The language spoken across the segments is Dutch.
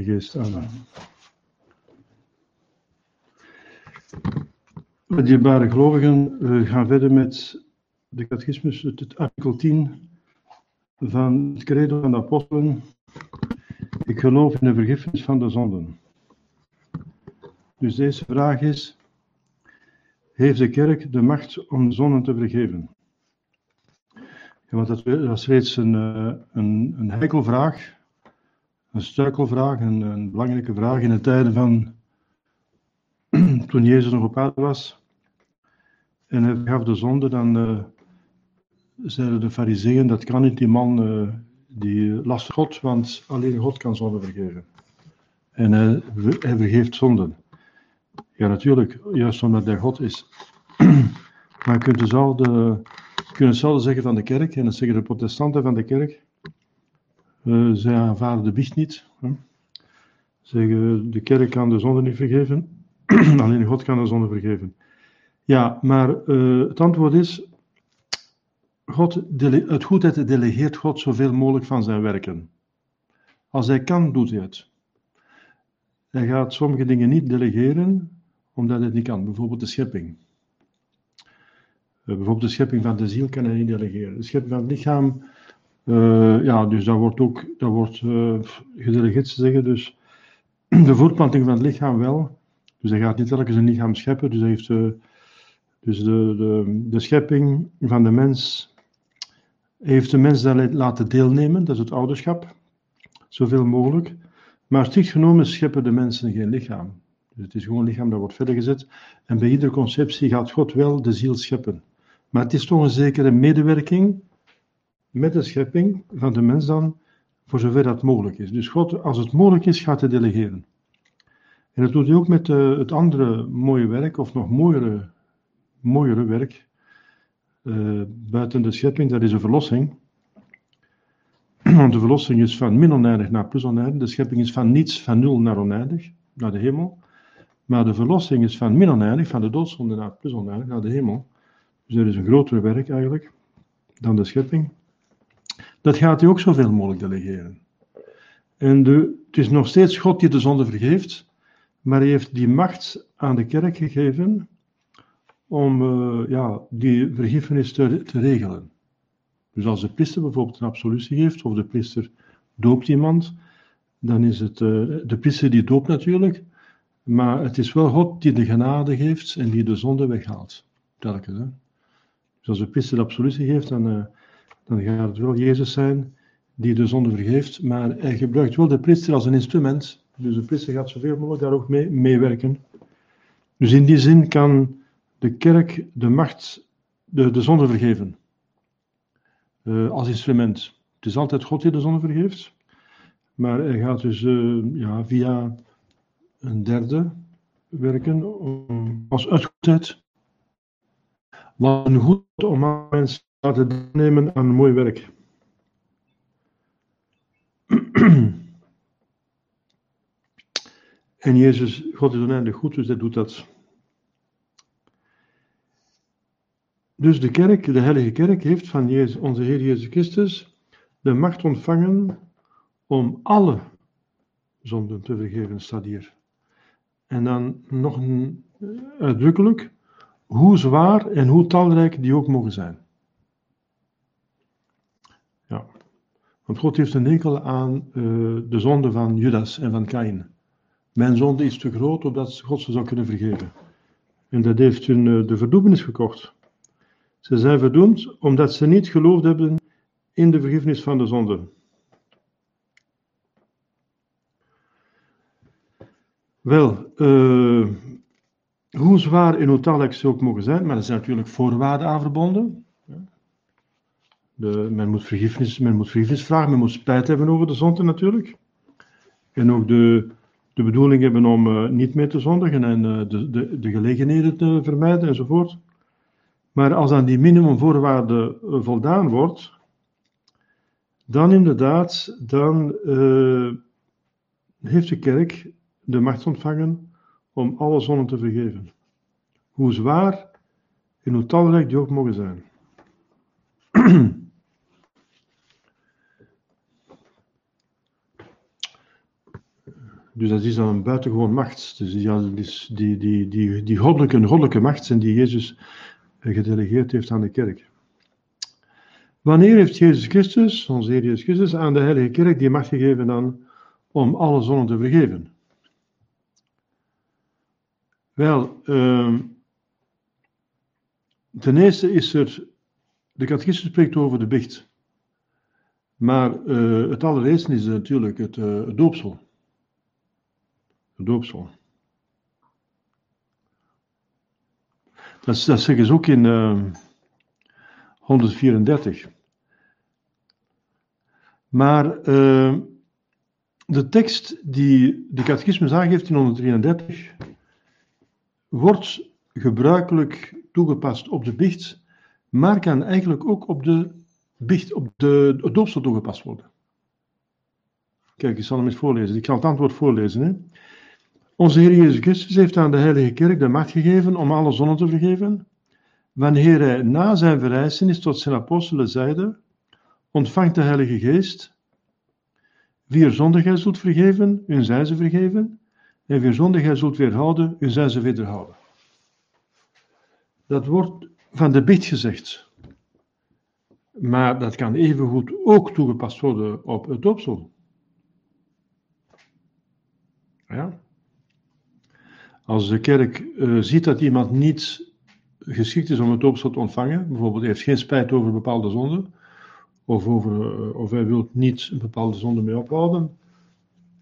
Geest. Amen. Dierbare gelovigen, we gaan verder met de catechismus, het artikel 10 van het credo van de apostelen. Ik geloof in de vergiffenis van de zonden. Dus deze vraag is, heeft de kerk de macht om de zonden te vergeven? Want dat was reeds een, eh, een, een heikelvraag, een struikelvraag, een, een belangrijke vraag in de tijden van toen Jezus nog op aarde was. En hij gaf de zonde, dan uh, zeiden de fariseeën, dat kan niet, die man uh, die last God, want alleen God kan zonde vergeven. En hij, hij vergeeft zonden. Ja, natuurlijk, juist omdat hij God is. maar je kunt dezelfde, je kunt hetzelfde zeggen van de kerk, en dat zeggen de protestanten van de kerk. Uh, zij aanvaarden de biecht niet. Hè. Zeggen, de kerk kan de zonde niet vergeven, alleen God kan de zonde vergeven. Ja, maar uh, het antwoord is, God, het goedheid delegeert God zoveel mogelijk van zijn werken. Als hij kan, doet hij het. Hij gaat sommige dingen niet delegeren, omdat hij het niet kan. Bijvoorbeeld de schepping. Uh, bijvoorbeeld de schepping van de ziel kan hij niet delegeren. De schepping van het lichaam, ja, dus dat wordt ook dat wordt, uh, gedelegeerd te zeggen. Dus de voortplanting van het lichaam wel. Dus hij gaat niet telkens een lichaam scheppen. Dus heeft dus de, de, de schepping van de mens heeft de mens daar laten deelnemen, dat is het ouderschap, zoveel mogelijk. Maar strikt genomen scheppen de mensen geen lichaam. Dus het is gewoon lichaam dat wordt verder gezet. En bij iedere conceptie gaat God wel de ziel scheppen. Maar het is toch een zekere medewerking met de schepping van de mens dan, voor zover dat mogelijk is. Dus God, als het mogelijk is, gaat hij delegeren. En dat doet hij ook met uh, het andere mooie werk, of nog mooiere mooiere werk uh, buiten de schepping, dat is de verlossing. Want de verlossing is van min oneindig naar plus oneindig. De schepping is van niets, van nul naar oneindig, naar de hemel. Maar de verlossing is van min oneindig, van de doodzonde naar plus oneindig, naar de hemel. Dus er is een groter werk eigenlijk dan de schepping. Dat gaat hij ook zoveel mogelijk delegeren. En de, het is nog steeds God die de zonde vergeeft, maar hij heeft die macht aan de kerk gegeven om uh, ja, die vergiffenis te, te, regelen. Dus als de priester bijvoorbeeld een absolutie geeft, of de priester doopt iemand, dan is het uh, de priester die doopt natuurlijk, maar het is wel God die de genade geeft en die de zonde weghaalt. Telkens. Hè? Dus als de priester de absolutie geeft, dan, uh, dan gaat het wel Jezus zijn die de zonde vergeeft, maar hij gebruikt wel de priester als een instrument. Dus de priester gaat zoveel mogelijk daar ook mee meewerken. Dus in die zin kan de kerk de macht, de, de zonde vergeven. Uh, als instrument. Het is altijd God die de zonde vergeeft. Maar hij gaat dus uh, ja, via een derde werken als uitgoedheid. Wat een goed om mensen laten nemen aan mooi werk. en Jezus, God is oneindig goed, dus hij doet dat. Dus de kerk, de heilige kerk, heeft van Jezus, onze Heer Jezus Christus de macht ontvangen om alle zonden te vergeven, staat hier. En dan nog eh, uitdrukkelijk, hoe zwaar en hoe talrijk die ook mogen zijn. Ja, want God heeft een enkel aan uh, de zonde van Judas en van Kain. Mijn zonde is te groot, opdat God ze zou kunnen vergeven. En dat heeft hun uh, de verdoemenis gekocht. Ze zijn verdoemd omdat ze niet geloofd hebben in de vergiffenis van de zonde. Wel, uh, hoe zwaar en hoe talrijk ze ook mogen zijn, maar er zijn natuurlijk voorwaarden aan verbonden. De, men, moet vergiffenis, men moet vergiffenis vragen, men moet spijt hebben over de zonde natuurlijk. En ook de, de bedoeling hebben om uh, niet meer te zondigen en uh, de, de, de gelegenheden te vermijden enzovoort. Maar als aan die minimumvoorwaarden eh, voldaan wordt, dan inderdaad, dan heeft de kerk de macht ontvangen om alle zonden te vergeven. Hoe zwaar en hoe talrijk die ook mogen zijn. Dus dat is dan een buitengewoon macht. Dus die, die, die, die, goddelijke, goddelijke macht die Jezus gedelegeerd heeft aan de kerk. Wanneer heeft Jezus Christus, onze Heer Jezus Christus, aan de Heilige Kerk die macht gegeven dan om alle zonden te vergeven? Wel, uh, ten eerste is er, de catechismus spreekt over de bicht. Maar uh, het allereerste is natuurlijk het, uh, het doopsel. Doopsel. Dat, zeggen ze ook in uh, 134. Maar uh, de tekst die de catechismus aangeeft in 133 wordt gebruikelijk toegepast op de biecht, maar kan eigenlijk ook op de biecht, op de, het doopsel toegepast worden. Kijk, ik zal hem eens voorlezen. Ik zal het antwoord voorlezen. Hè. Onze Heer Jezus Christus heeft aan de Heilige Kerk de macht gegeven om alle zonden te vergeven, wanneer hij na zijn verrijzenis tot zijn apostelen zeide, ontvangt de Heilige Geest, wie er zonde gij zult vergeven, hun zij ze vergeven, en wie er zonde gij zult weerhouden, hun zij ze wederhouden. Dat wordt van de bid gezegd. Maar dat kan evengoed ook toegepast worden op het doopsel. Ja. Als de kerk uh, ziet dat iemand niet geschikt is om het doopsel te ontvangen, bijvoorbeeld heeft geen spijt over bepaalde zonden, of, over, uh, of hij wil niet een bepaalde zonde mee ophouden,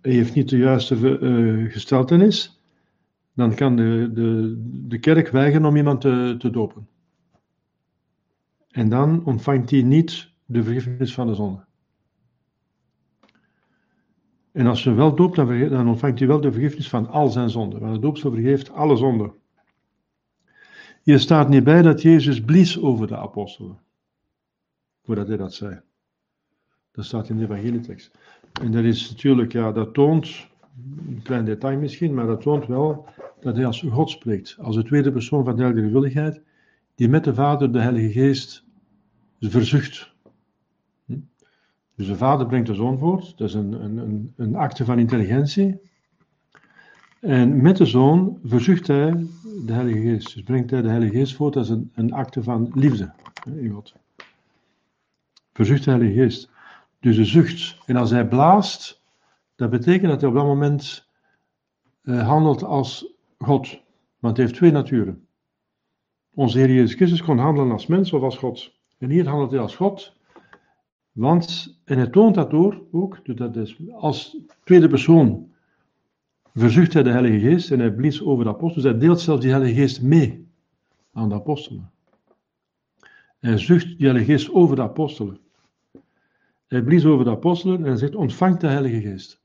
hij heeft niet de juiste uh, gesteltenis, dan kan de, de, de kerk weigeren om iemand te, te dopen. En dan ontvangt hij niet de vergiffenis van de zonde. En als je wel doopt, dan, ontvangt hij wel de vergiffenis van al zijn zonden. Want de doopsel vergeeft alle zonden. Hier staat niet bij dat Jezus blies over de apostelen. Voordat hij dat zei. Dat staat in de evangelietekst. En dat is natuurlijk, ja, dat toont, een klein detail misschien, maar dat toont wel dat hij als God spreekt. Als de tweede persoon van de heilige die met de Vader de Heilige Geest verzucht. Dus de Vader brengt de Zoon voort, dat is een, een, een acte van intelligentie. En met de Zoon verzucht hij de Heilige Geest. Dus brengt hij de Heilige Geest voort, dat is een, een acte van liefde in God. Verzucht de Heilige Geest. Dus de zucht. En als hij blaast, dat betekent dat hij op dat moment uh, handelt als God. Want hij heeft twee naturen. Onze Heer Jezus Christus kon handelen als mens of als God. En hier handelt hij als God. Want, en hij toont dat door ook, dus dat is als tweede persoon verzucht hij de Heilige Geest en hij blies over de apostelen. Dus hij deelt zelfs die Heilige Geest mee aan de apostelen. Hij zucht die Heilige Geest over de apostelen. Hij blies over de apostelen en hij zegt: ontvangt de Heilige Geest.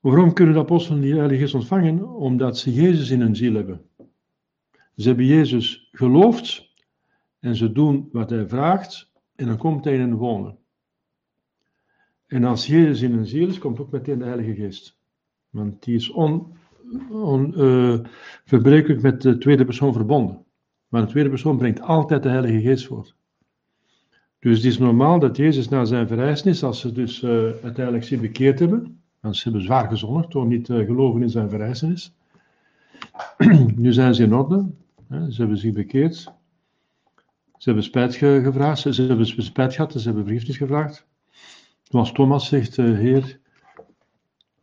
Waarom kunnen de apostelen die Heilige Geest ontvangen? Omdat ze Jezus in hun ziel hebben. Ze hebben Jezus geloofd en ze doen wat hij vraagt en dan komt hij in hen wonen. En als Jezus in hun ziel is, komt ook meteen de Heilige Geest. Want die is onverbrekelijk on, uh, met de tweede persoon verbonden. Maar de tweede persoon brengt altijd de Heilige Geest voort. Dus het is normaal dat Jezus na zijn verrijzenis, als ze dus uh, uiteindelijk zich bekeerd hebben, want ze hebben zwaar gezondigd door niet uh, geloven in zijn verrijzenis. nu zijn ze in orde, hè, ze hebben zich bekeerd. Ze hebben spijt ge gevraagd, ze, hebben spijt gehad, ze hebben vergiffenis gevraagd. Zoals Thomas zegt, uh, Heer,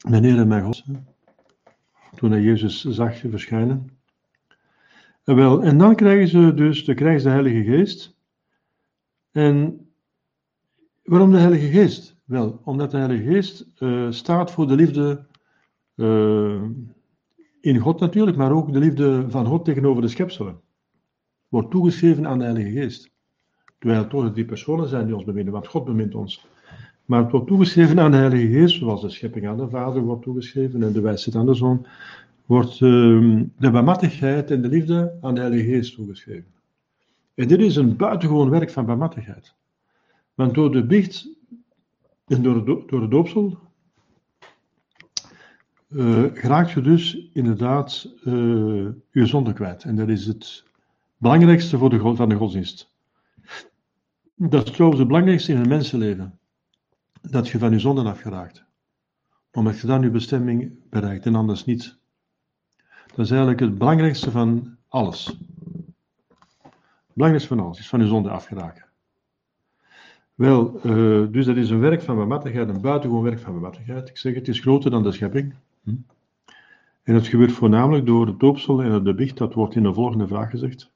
mijn Heer en mijn God, toen hij Jezus zag verschijnen. En, wel, en dan krijgen ze dus, dan krijgen de Heilige Geest. En waarom de Heilige Geest? Wel, omdat de Heilige Geest uh, staat voor de liefde uh, in God natuurlijk, maar ook de liefde van God tegenover de schepselen. Wordt toegeschreven aan de Heilige Geest. Terwijl het toch die personen zijn die ons beminnen, want God bemint ons. Maar het wordt toegeschreven aan de Heilige Geest, zoals de schepping aan de Vader wordt toegeschreven en de wijsheid aan de Zoon, wordt uh, de barmhartigheid en de liefde aan de Heilige Geest toegeschreven. En dit is een buitengewoon werk van barmhartigheid. Want door de biecht en door, de, door de doopsel uh, raakt je dus inderdaad uh, je zonde kwijt. En dat is het belangrijkste voor de, van de godsdienst. Dat is trouwens het belangrijkste in een mensenleven. Dat je van je zonden afgeraakt. Omdat je dan je bestemming bereikt en anders niet. Dat is eigenlijk het belangrijkste van alles. Het belangrijkste van alles is van je zonde afgeraken. Wel, uh, dus dat is een werk van barmhartigheid, een buitengewoon werk van barmhartigheid. Ik zeg, het is groter dan de schepping. Hm? En het gebeurt voornamelijk door het doopsel en de biecht, dat wordt in de volgende vraag gezegd.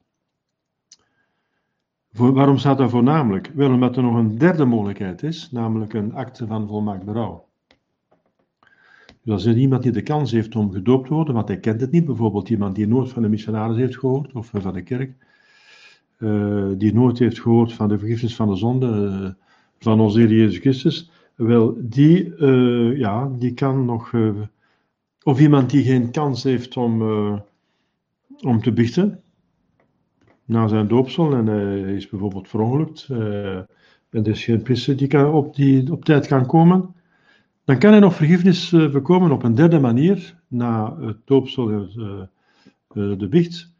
Waarom staat dat voornamelijk? Wel, omdat er nog een derde mogelijkheid is, namelijk een acte van volmaakt berouw. Dus als er iemand die de kans heeft om gedoopt te worden, want hij kent het niet, bijvoorbeeld iemand die nooit van de missionaris heeft gehoord, of van de kerk, uh, die nooit heeft gehoord van de vergiffenis van de zonde uh, van onze Heer Jezus Christus, wel, die, ja, die kan nog, of iemand die geen kans heeft om, om te biechten, na zijn doopsel, en hij is bijvoorbeeld verongelukt, en er is geen priester die, kan, op, die op tijd kan komen, dan kan hij nog vergiffenis bekomen op een derde manier, na het doopsel en de biecht,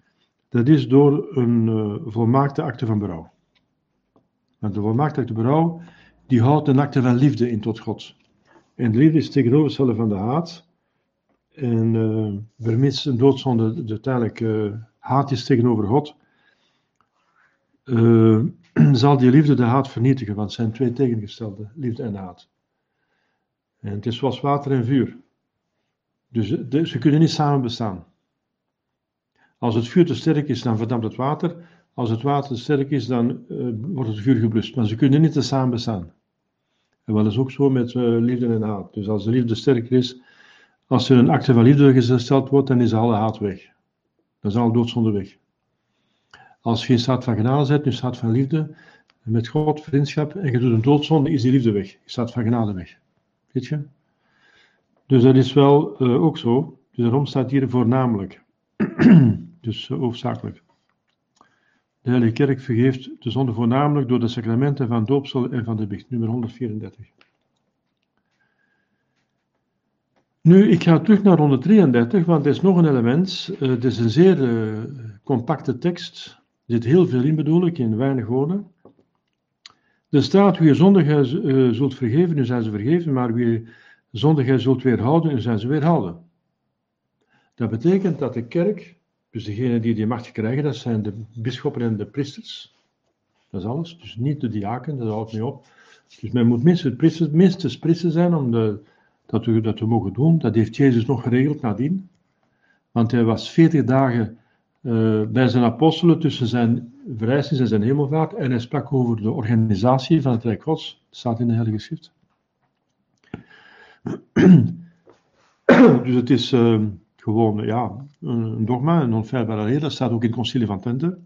dat is door een volmaakte akte van berouw. Want de volmaakte akte berouw, die houdt een akte van liefde in tot God. En de liefde is tegenovergestelde van de haat. En uh, vermits een doodzonde uiteindelijk uh, haat is tegenover God, uh, zal die liefde de haat vernietigen, want het zijn twee tegengestelde, liefde en haat. En het is zoals water en vuur. Dus ze kunnen niet samen bestaan. Als het vuur te sterk is, dan verdampt het water. Als het water te sterk is, dan uh, wordt het vuur geblust. Maar ze kunnen niet samen bestaan. En wel is ook zo met uh, liefde en haat. Dus als de liefde sterker is, als er een acte van liefde gesteld wordt, dan is alle haat weg. Dan is alle doodzonde weg. Als je in staat van genade zet, in staat van liefde, met God, vriendschap, en je doet een doodzonde, is die liefde weg. Je staat van genade weg. Weet je? Dus dat is wel uh, ook zo. Dus daarom staat hier voornamelijk. dus uh, hoofdzakelijk. De Heilige Kerk vergeeft de zonde voornamelijk door de sacramenten van doopsel en van de biecht, nummer 134. Nu, ik ga terug naar 133, want er is nog een element. Uh, het is een zeer compacte tekst. Zit heel veel in, bedoel ik, in weinig woorden. Er staat, wie je zondigen uh, zult vergeven, nu zijn ze vergeven, maar wie zondigen zult weerhouden, nu zijn ze weerhouden. Dat betekent dat de kerk dus degenen die die macht krijgen, dat zijn de bisschoppen en de priesters. Dat is alles. Dus niet de diaken, dat houdt niet op. Dus men moet minstens priester, minstens priester zijn om de, dat, we, dat we mogen doen. Dat heeft Jezus nog geregeld nadien. Want hij was 40 dagen uh, bij zijn apostelen tussen zijn verrijzenis en zijn hemelvaart. En hij sprak over de organisatie van het Rijk Gods. Dat staat in de Heilige Schrift. dus het is. Uh, gewoon ja, een dogma, een onfeilbare leer, dat staat ook in het concilie van Tente,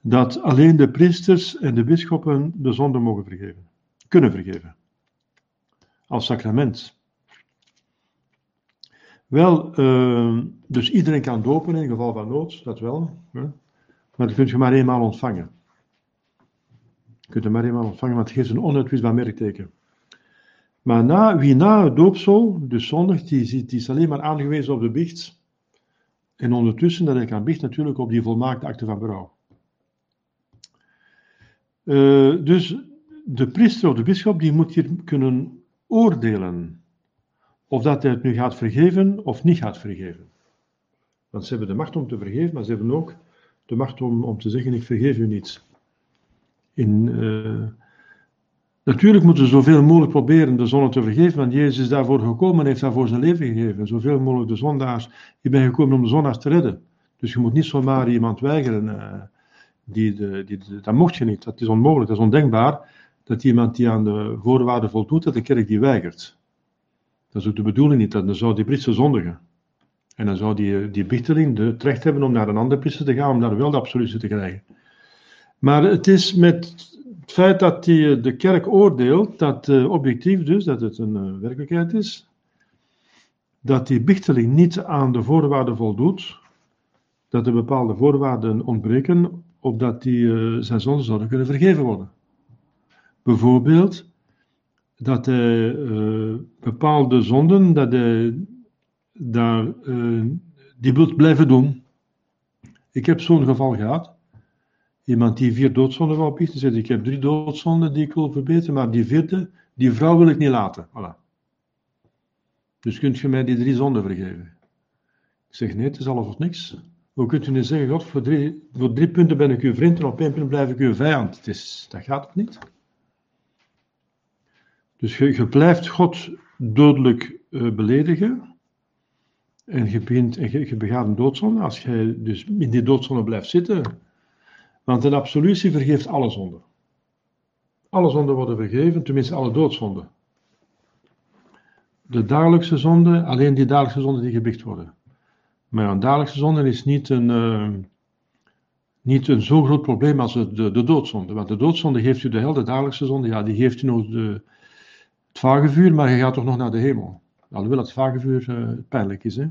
dat alleen de priesters en de bisschoppen de zonde mogen vergeven, kunnen vergeven, als sacrament. Wel, uh, dus iedereen kan dopen in geval van nood, dat wel, hè? maar dat kun je maar eenmaal ontvangen. Je kunt hem maar eenmaal ontvangen, want het geeft een onuitwisbaar merkteken. Maar na, wie na het doopsel, dus zondig, die, die is alleen maar aangewezen op de biecht. En ondertussen dat hij kan biecht natuurlijk op die volmaakte akte van berouw. Uh, dus de priester of de bisschop die moet hier kunnen oordelen of dat hij het nu gaat vergeven of niet gaat vergeven. Want ze hebben de macht om te vergeven, maar ze hebben ook de macht om, om te zeggen: Ik vergeef u niet. In, uh, Natuurlijk moeten we zoveel mogelijk proberen de zonde te vergeven, want Jezus is daarvoor gekomen en heeft daarvoor zijn leven gegeven. Zoveel mogelijk de zondaars. Je bent gekomen om de zondaars te redden. Dus je moet niet zomaar iemand weigeren. Uh, die, de, die, dat mocht je niet. Dat is onmogelijk, dat is ondenkbaar. Dat iemand die aan de voorwaarden voldoet, dat de kerk die weigert. Dat is ook de bedoeling niet. Dan zou die priester zondigen. En dan zou die, die bichteling het recht hebben om naar een andere priester te gaan, om daar wel de absolutie te krijgen. Maar het is met het feit dat die, eh, de kerk oordeelt, dat uh, objectief dus, dat het een werkelijkheid is, dat die bichteling niet aan de voorwaarden voldoet, dat er bepaalde voorwaarden ontbreken, opdat die uh, zijn zonden zouden kunnen vergeven worden. Bijvoorbeeld dat hij bepaalde zonden, dat hij daar, die wilt blijven doen. Ik heb zo'n geval gehad iemand die vier doodzonden wou biechten, zegt ik heb drie doodzonden die ik wil verbeteren, maar die vierde, die vrouw wil ik niet laten. Voilà. Dus kunt je mij die drie zonden vergeven? Ik zeg nee, het is alles of niks. Hoe kunt u nu zeggen, God, voor drie, voor drie punten ben ik uw vriend en op één punt blijf ik uw vijand? Het is, dat gaat toch niet? Dus je, blijft God dodelijk uh, beledigen. En je, begint, begaat een doodzonde als je dus in die doodzonde blijft zitten. Want een absolutie vergeeft alle zonden. Alle zonden worden vergeven, tenminste alle doodzonden. De dagelijkse zonden, alleen die dagelijkse zonden die gebicht worden. Maar een dagelijkse zonde is niet een, uh, niet een zo groot probleem als de, de doodzonde. Want de doodzonde geeft u de hel, de dagelijkse zonde, ja, die geeft u nog de, het vagevuur, maar je gaat toch nog naar de hemel. Alhoewel het vagevuur uh, pijnlijk is. Hè?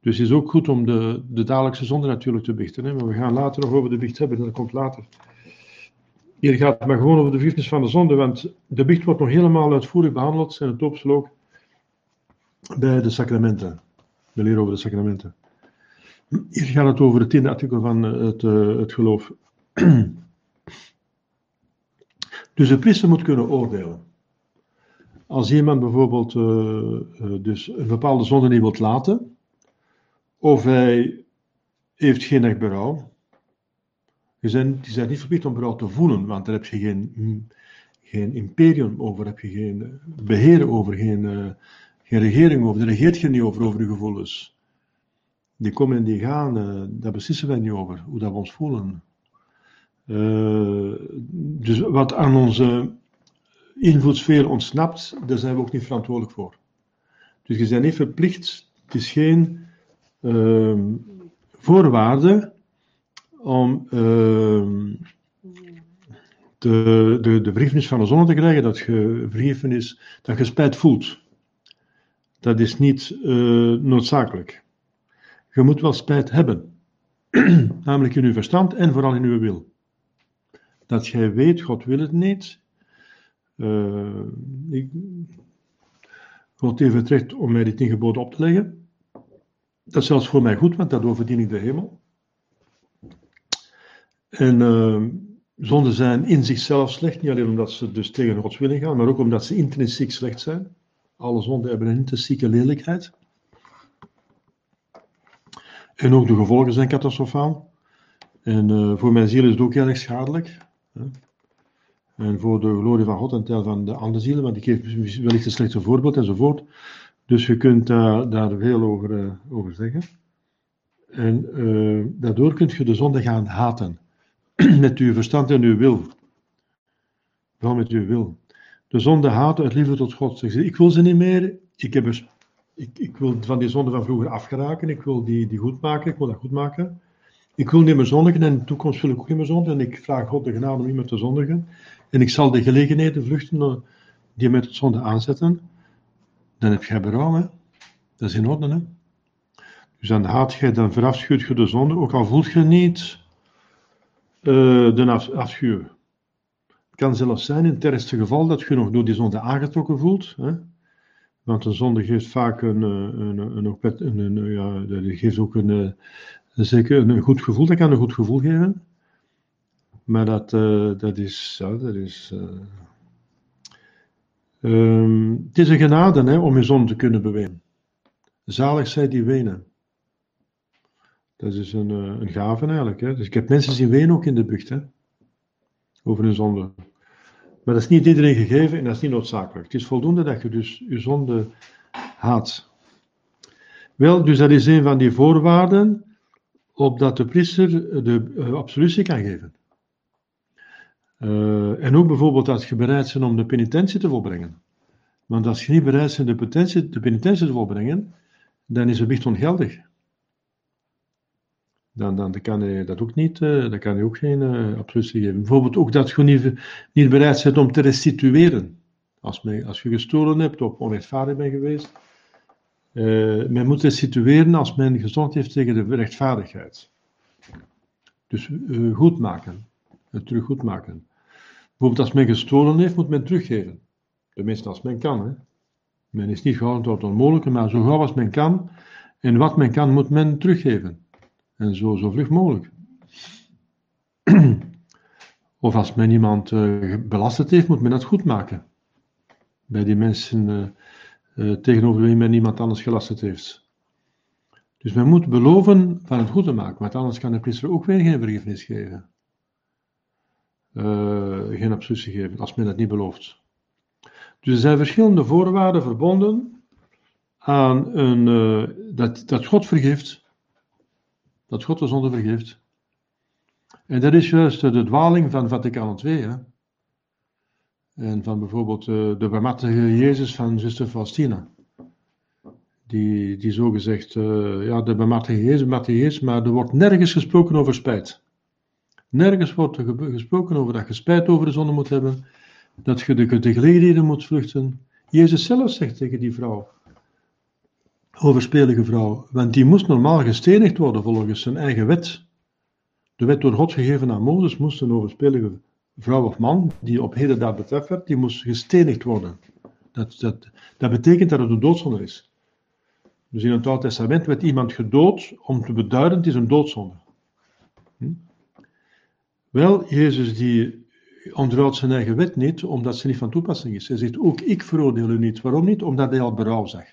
Dus het is ook goed om de, de dagelijkse zonde natuurlijk te bichten. Hè? Maar we gaan later nog over de bicht hebben, dat komt later. Hier gaat het maar gewoon over de vergiffenis van de zonde, want de bicht wordt nog helemaal uitvoerig behandeld, en het doopsel bij de sacramenten. De leer over de sacramenten. Hier gaat het over het tiende artikel van eh, het, uh, het geloof. dus de priester moet kunnen oordelen. Als iemand bijvoorbeeld uh, dus een bepaalde zonde niet wilt laten, of hij heeft geen echt berouw, je bent niet verplicht om berouw te voelen, want daar heb je geen, geen imperium over, heb je geen beheer over, geen, geen regering over. Daar regeert je niet over, over je gevoelens. Die komen en die gaan, daar beslissen wij niet over, hoe dat we ons voelen. Dus wat aan onze invloedssfeer ontsnapt, daar zijn we ook niet verantwoordelijk voor. Dus je bent niet verplicht, het is geen uh, voorwaarde om ehm, de, de, de vergiffenis van de zon te krijgen, dat je vergiffenis, dat je spijt voelt. Dat is niet uh, noodzakelijk. Je moet wel spijt hebben, namelijk in uw verstand en vooral in uw wil. Dat jij weet, God wil het niet. Uh, ik, heeft het recht om mij dit ingeboden op te leggen. Dat is zelfs voor mij goed, want daardoor verdien ik de hemel. En uh, zonden zijn in zichzelf slecht, niet alleen omdat ze dus tegen Gods willen gaan, maar ook omdat ze intrinsiek slecht zijn. Alle zonden hebben een intrinsieke lelijkheid. En ook de gevolgen zijn catastrofaal. En uh, voor mijn ziel is het ook heel erg schadelijk. En voor de glorie van God en tel van de andere zielen, want ik geef wellicht een slechte voorbeeld enzovoort. Dus je kunt uh, daar veel over, uh, over zeggen. En daardoor kun je de zonde gaan haten. met uw verstand en uw wil. Wel met uw wil de zonde haat uit liefde tot God. Zeg, ik wil ze niet meer. Ik, heb er, ik, ik wil van die zonde van vroeger afgeraken. Ik wil die, die goed maken. Ik wil dat goed maken. Ik wil niet meer zondigen en in de toekomst wil ik ook niet meer zondigen. En ik vraag God de genade om niet meer te zondigen. En ik zal de gelegenheden vluchten eh, die mij tot zonde aanzetten. Dan heb je berouw. Dat is in orde, hè. Dus dan haat je, dan verafschuwt je de zonde, ook al voelt je niet uh, de afschuw kan zelfs zijn in het ergste geval dat je nog door die zonde aangetrokken voelt. Hè? Want een zonde geeft vaak een, eh, een, een, een, ja, geeft ook een, zeker een goed gevoel. Dat kan een goed gevoel geven. Maar dat, uh, dat is, dat is uh, um, het is een genade hè, om je zon te kunnen bewegen. Zalig zij die wenen. Dat is een, een gave eigenlijk. Hè. Dus ik heb mensen zien wenen ook in de bucht. Hè over een zonde. Maar dat is niet iedereen gegeven en dat is niet noodzakelijk. Het is voldoende dat je dus je zonde haat. Wel, dus dat is een van die voorwaarden opdat de priester de absolutie kan geven. Uh, en ook bijvoorbeeld als je bereid bent om de penitentie te volbrengen. Want als je niet bereid bent de penitentie, de penitentie te volbrengen, dan is het biecht ongeldig dan, dan, kan hij dat ook niet, uh, dan kan hij ook geen uh, absolutie geven. Bijvoorbeeld ook dat je niet, bereid bent om te restitueren. Als, men, als je gestolen hebt of onrechtvaardig bent geweest. Men moet restitueren als men gezond heeft tegen de rechtvaardigheid. Dus goed maken. Het terug maken. Bijvoorbeeld als men gestolen heeft, moet men teruggeven. Tenminste als men kan. Hè. Men is niet gehouden tot onmogelijke, maar zo gauw als men kan. En wat men kan, moet men teruggeven. En zo, zo vlug mogelijk. of als men iemand uh, heeft, moet men dat goed maken. Bij die mensen, uh, uh, tegenover wie men niemand anders gelasterd heeft. Dus men moet beloven van het goed te maken, want anders kan de priester ook weer geen vergiffenis geven. Uh, geen absolutie geven, als men het niet belooft. Dus er zijn verschillende voorwaarden verbonden aan een, uh, dat, dat God vergeeft, dat God de zonde vergeeft. En dat is juist de dwaling van Vaticaan II. Hè? En van bijvoorbeeld uh, de barmhartige Jezus van zuster Faustina. Die, die zo gezegd, uh, ja, de barmhartige Jezus, maar er wordt nergens gesproken over spijt. Nergens wordt er gesproken over dat je spijt over de zonde moet hebben, dat je de, de gelegenheden moet vluchten. Jezus zelf zegt tegen die vrouw, overspelige vrouw, want die moest normaal gestenigd worden volgens zijn eigen wet. De wet door God gegeven aan Mozes moest een overspelige vrouw of man die op heden dat betreft werd, die moest gestenigd worden. Dat, dat, dat betekent dat het een doodzonde is. Dus in het Oude Testament werd iemand gedood om te beduiden, het is een doodzonde. Wel, Jezus die onderhoudt zijn eigen wet niet, omdat ze niet van toepassing is. Hij zegt ook, ik veroordeel u niet. Waarom niet? Omdat hij al berouw zag.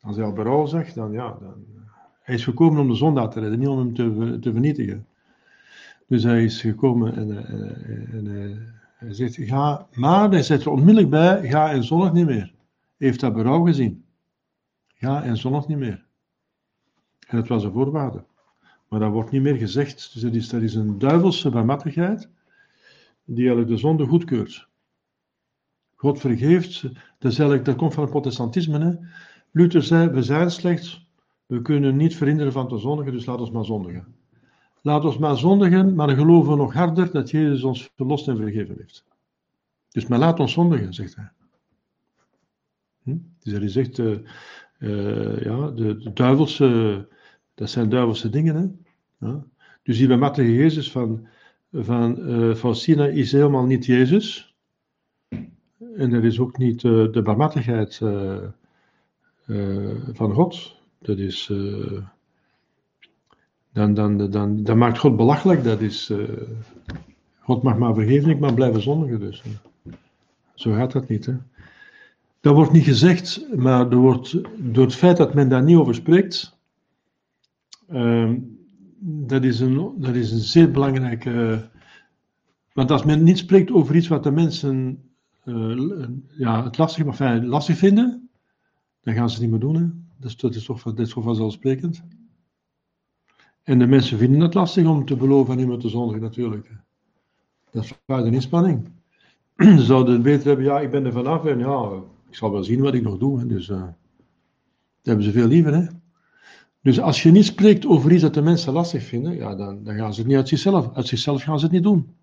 Als hij al berouw zag, dan ja, dan, hij is gekomen om de zondaar te redden, niet om hem te, vernietigen. Dus hij is gekomen en, en, en hij zegt, ga, maar hij zet er onmiddellijk bij, ga en zonnig niet meer. Hij heeft dat berouw gezien. Ga en zonnig niet meer. En dat was een voorwaarde. Maar dat wordt niet meer gezegd. Dus dat is, dat is een duivelse barmhartigheid die eigenlijk de zonde goedkeurt. God vergeeft, dat, dat komt van het protestantisme. Hè? Luther zei, we zijn slecht, we kunnen niet verhinderen van te zondigen, dus laat ons maar zondigen. Laat ons maar zondigen, maar geloven nog harder dat Jezus ons verlost en vergeven heeft. Dus maar laat ons zondigen, zegt hij. Hm? Dus hij zegt, uh, ja, de, de, duivelse, dat zijn duivelse dingen. Hè? Dus die bemachtige Jezus van, van uh, Faustina is helemaal niet Jezus. En dat is ook niet de barmhartigheid van God. Dat is. Dan, dan, dan, dan maakt God belachelijk. Dat is. God mag maar vergeven, ik mag blijven zondigen. Dus. Zo gaat dat niet. Hè? Dat wordt niet gezegd, maar er wordt, door het feit dat men daar niet over spreekt. Uh, dat, is een, dat is een zeer belangrijke. want als men niet spreekt over iets wat de mensen ja, het lastig, enfin, lastig vinden, dan gaan ze het niet meer doen. Hè? Dus dat is toch, dat is toch vanzelfsprekend. En de mensen vinden het lastig om te beloven en iemand te zondigen, natuurlijk. Dat is een inspanning. Ze zouden het beter hebben, ja, ik ben er vanaf en ja, ik zal wel zien wat ik nog doe. Dus uh, dat hebben ze veel liever. Hè? Dus als je niet spreekt over iets dat de mensen lastig vinden, ja, dan, dan gaan ze het niet uit zichzelf. Uit zichzelf gaan ze het niet doen.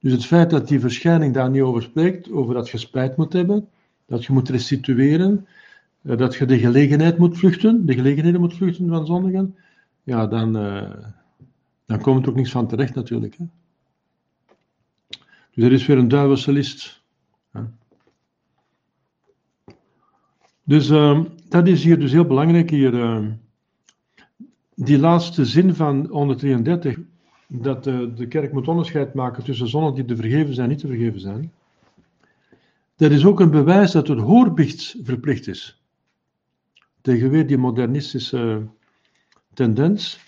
Dus het feit dat die verschijning daar niet over spreekt, over dat je spijt moet hebben, dat je moet restitueren, eh, dat je de gelegenheid moet vluchten, de gelegenheden moet vluchten van zondigen, ja, dan, uh, dan komt er ook niks van terecht natuurlijk. Hè. Dus er is weer een duivelse list. Dus uh, dat is hier dus heel belangrijk hier. Uh, die laatste zin van 133, dat de, de kerk moet onderscheid maken tussen zonden die te vergeven zijn en niet te vergeven zijn. Dat is ook een bewijs dat het hoorbicht verplicht is tegen weer die modernistische tendens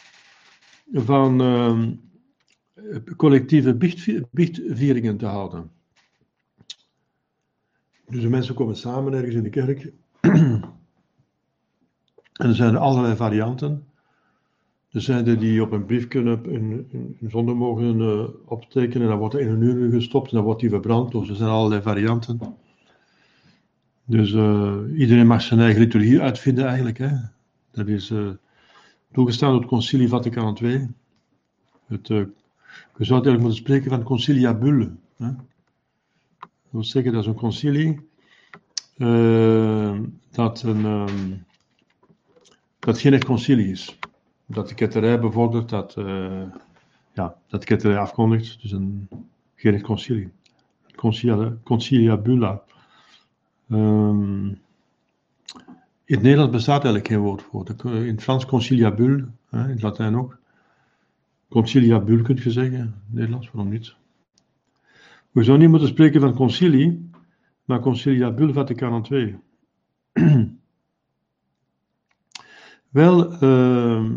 van uh, collectieve biechtvieringen te houden. Dus de mensen komen samen ergens in de kerk. En er zijn allerlei varianten. Er zijn er die op een brief kunnen een, een zonde mogen uh, optekenen. En dan wordt er in een uur gestopt en dan wordt die verbrand. Dus er zijn allerlei varianten. Dus uh, iedereen mag zijn eigen liturgie uitvinden eigenlijk. Hè. Dat is uh, toegestaan door het Concilie Vaticaan II. Het, uh, je zou eigenlijk moeten spreken van Concilia Bulle. Dat wil zeggen dat is een concilie dat, een, um, dat geen echt concilie is. Dat de ketterij bevordert, dat, ja, dat de ketterij afkondigt. Dus een, geen echt concilie. Concilia, concilia Bulla. Um, in het Nederlands bestaat eigenlijk geen woord voor. In het Frans conciliabule, in het Latijn ook. Conciliabule kun je zeggen, in het Nederlands, waarom niet? We zouden niet moeten spreken van concilie, naar Concilia Bull Vaticaan II. Wel, uh,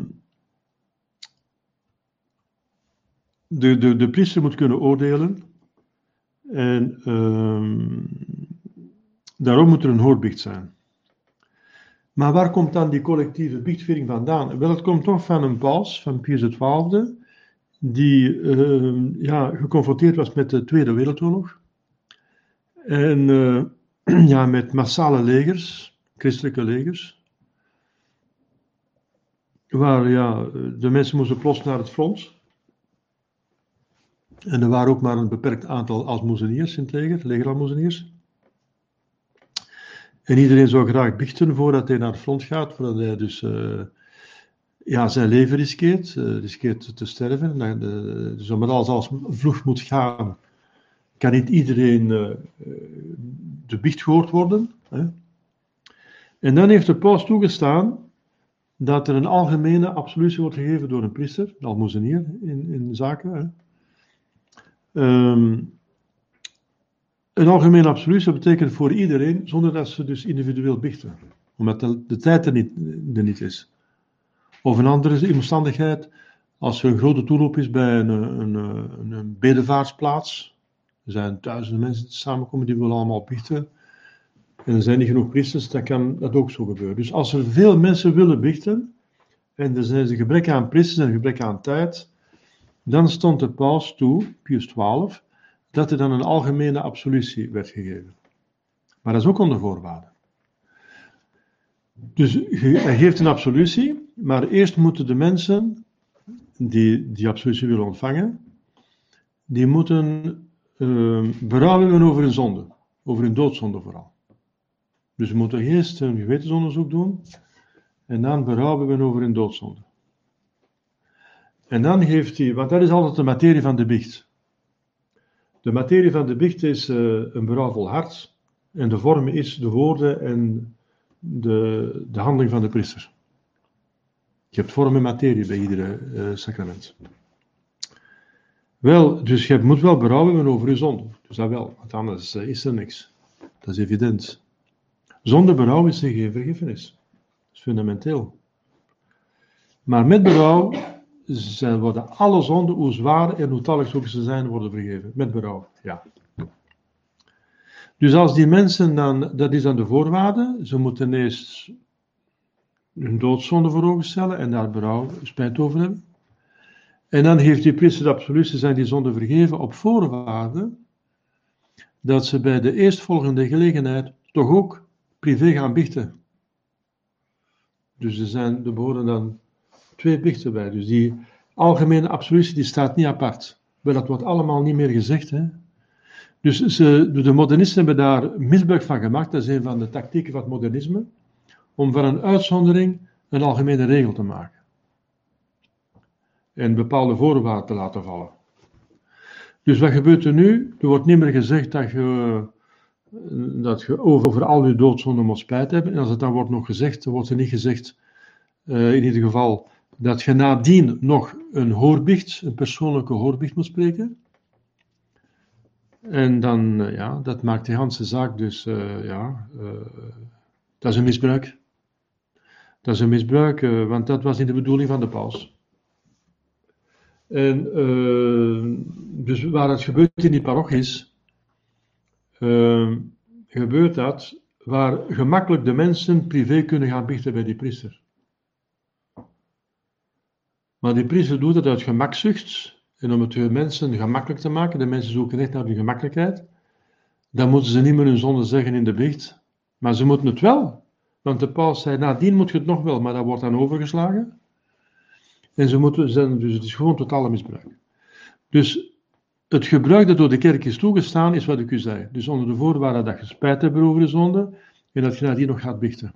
de, de, de priester moet kunnen oordelen. En uh, daarom moet er een hoorbicht zijn. Maar waar komt dan die collectieve biechtviering vandaan? Wel, het komt toch van een paus, van Pius XII, die uh, ja, geconfronteerd was met de Tweede Wereldoorlog. En uh, ja, met massale legers, christelijke legers. Waar ja, de mensen moesten plots naar het front. En er waren ook maar een beperkt aantal almoezeniers in het leger, legeralmoezeniers. En iedereen zou graag biechten voordat hij naar het front gaat, voordat hij dus uh, ja, zijn leven riskeert, uh, riskeert te sterven. En, uh, dus omdat alles als vlug moet gaan, kan niet iedereen de biecht gehoord worden. Hè? En dan heeft de paus toegestaan dat er een algemene absolutie wordt gegeven door een priester, een almozenier in, in zaken. Hè? Um, een algemene absolutie betekent voor iedereen, zonder dat ze dus individueel bichten. Omdat de, tijd er niet, er niet is. Of een andere omstandigheid, als er een grote toeloop is bij een, een, een, een bedevaartsplaats. Er zijn duizenden mensen die samenkomen, die willen allemaal bichten. En er zijn niet genoeg priesters, dan kan dat ook zo gebeuren. Dus als er veel mensen willen bichten, en er zijn een gebrek aan priesters en een gebrek aan tijd, dan stond de paus toe, Pius XII, dat er dan een algemene absolutie werd gegeven. Maar dat is ook onder voorwaarden. Dus hij geeft een absolutie, maar eerst moeten de mensen die die absolutie willen ontvangen, die moeten uh, berouw hebben over hun zonde, over hun doodzonde vooral. Dus ze moeten eerst een gewetensonderzoek doen en dan berouw hebben over hun doodzonde. En dan geeft hij, want dat is altijd de materie van de biecht. De materie van de biecht is uh, een berouwvol hart. En de vorm is de woorden en de, de handeling van de priester. Je hebt vorm en materie bij iedere uh, sacrament. Wel, dus je moet wel berouw hebben over je zonde. Dus dat wel, want anders uh, is er niks. Dat is evident. Zonder berouw is er geen vergiffenis. Dat is fundamenteel. Maar met berouw worden alle zonden, hoe zwaar en hoe tallig ook ze zijn, worden vergeven. Met berouw, ja. Dus als die mensen dan, dat is dan de voorwaarde, ze moeten eerst hun doodzonde voor ogen stellen en daar berouw, spijt over hebben. En dan heeft die priester de absolutie zijn die zonde vergeven op voorwaarde dat ze bij de eerstvolgende gelegenheid toch ook privé gaan biechten. Dus er zijn, er behoren dan twee biechten bij. Dus die algemene absolutie die staat niet apart. Maar dat wordt allemaal niet meer gezegd. Hè? Dus ze, de modernisten hebben daar misbruik van gemaakt. Dat is een van de tactieken van het modernisme. Om van een uitzondering een algemene regel te maken. En bepaalde voorwaarden te laten vallen. Dus wat gebeurt er nu? Er wordt niet meer gezegd dat je, dat je over al je doodzonden moet spijt hebben. En als het dan wordt nog gezegd, dan wordt er niet gezegd, uh, in ieder geval, dat je nadien nog een hoorbicht, een persoonlijke hoorbicht moet spreken. En dan, uh, ja, dat maakt de hele zaak dus, uh, ja, dat is een misbruik. Dat is een misbruik, want dat was niet de bedoeling van de paus. En dus waar het gebeurt in die parochies, gebeurt dat waar gemakkelijk de mensen privé kunnen gaan biechten bij die priester. Maar die priester doet het uit gemakzucht en om het de mensen gemakkelijk te maken. De mensen zoeken echt naar de gemakkelijkheid. Dan moeten ze niet meer hun zonde zeggen in de biecht. Maar ze moeten het wel. Want de paus zei, nadien moet je het nog wel, maar dat wordt dan overgeslagen. En ze moeten, zijn, dus het is gewoon totale misbruik. Dus het gebruik dat door de kerk is toegestaan, is wat ik u zei. Dus onder de voorwaarde dat je spijt hebt over de zonde en dat je nadien nog gaat biechten.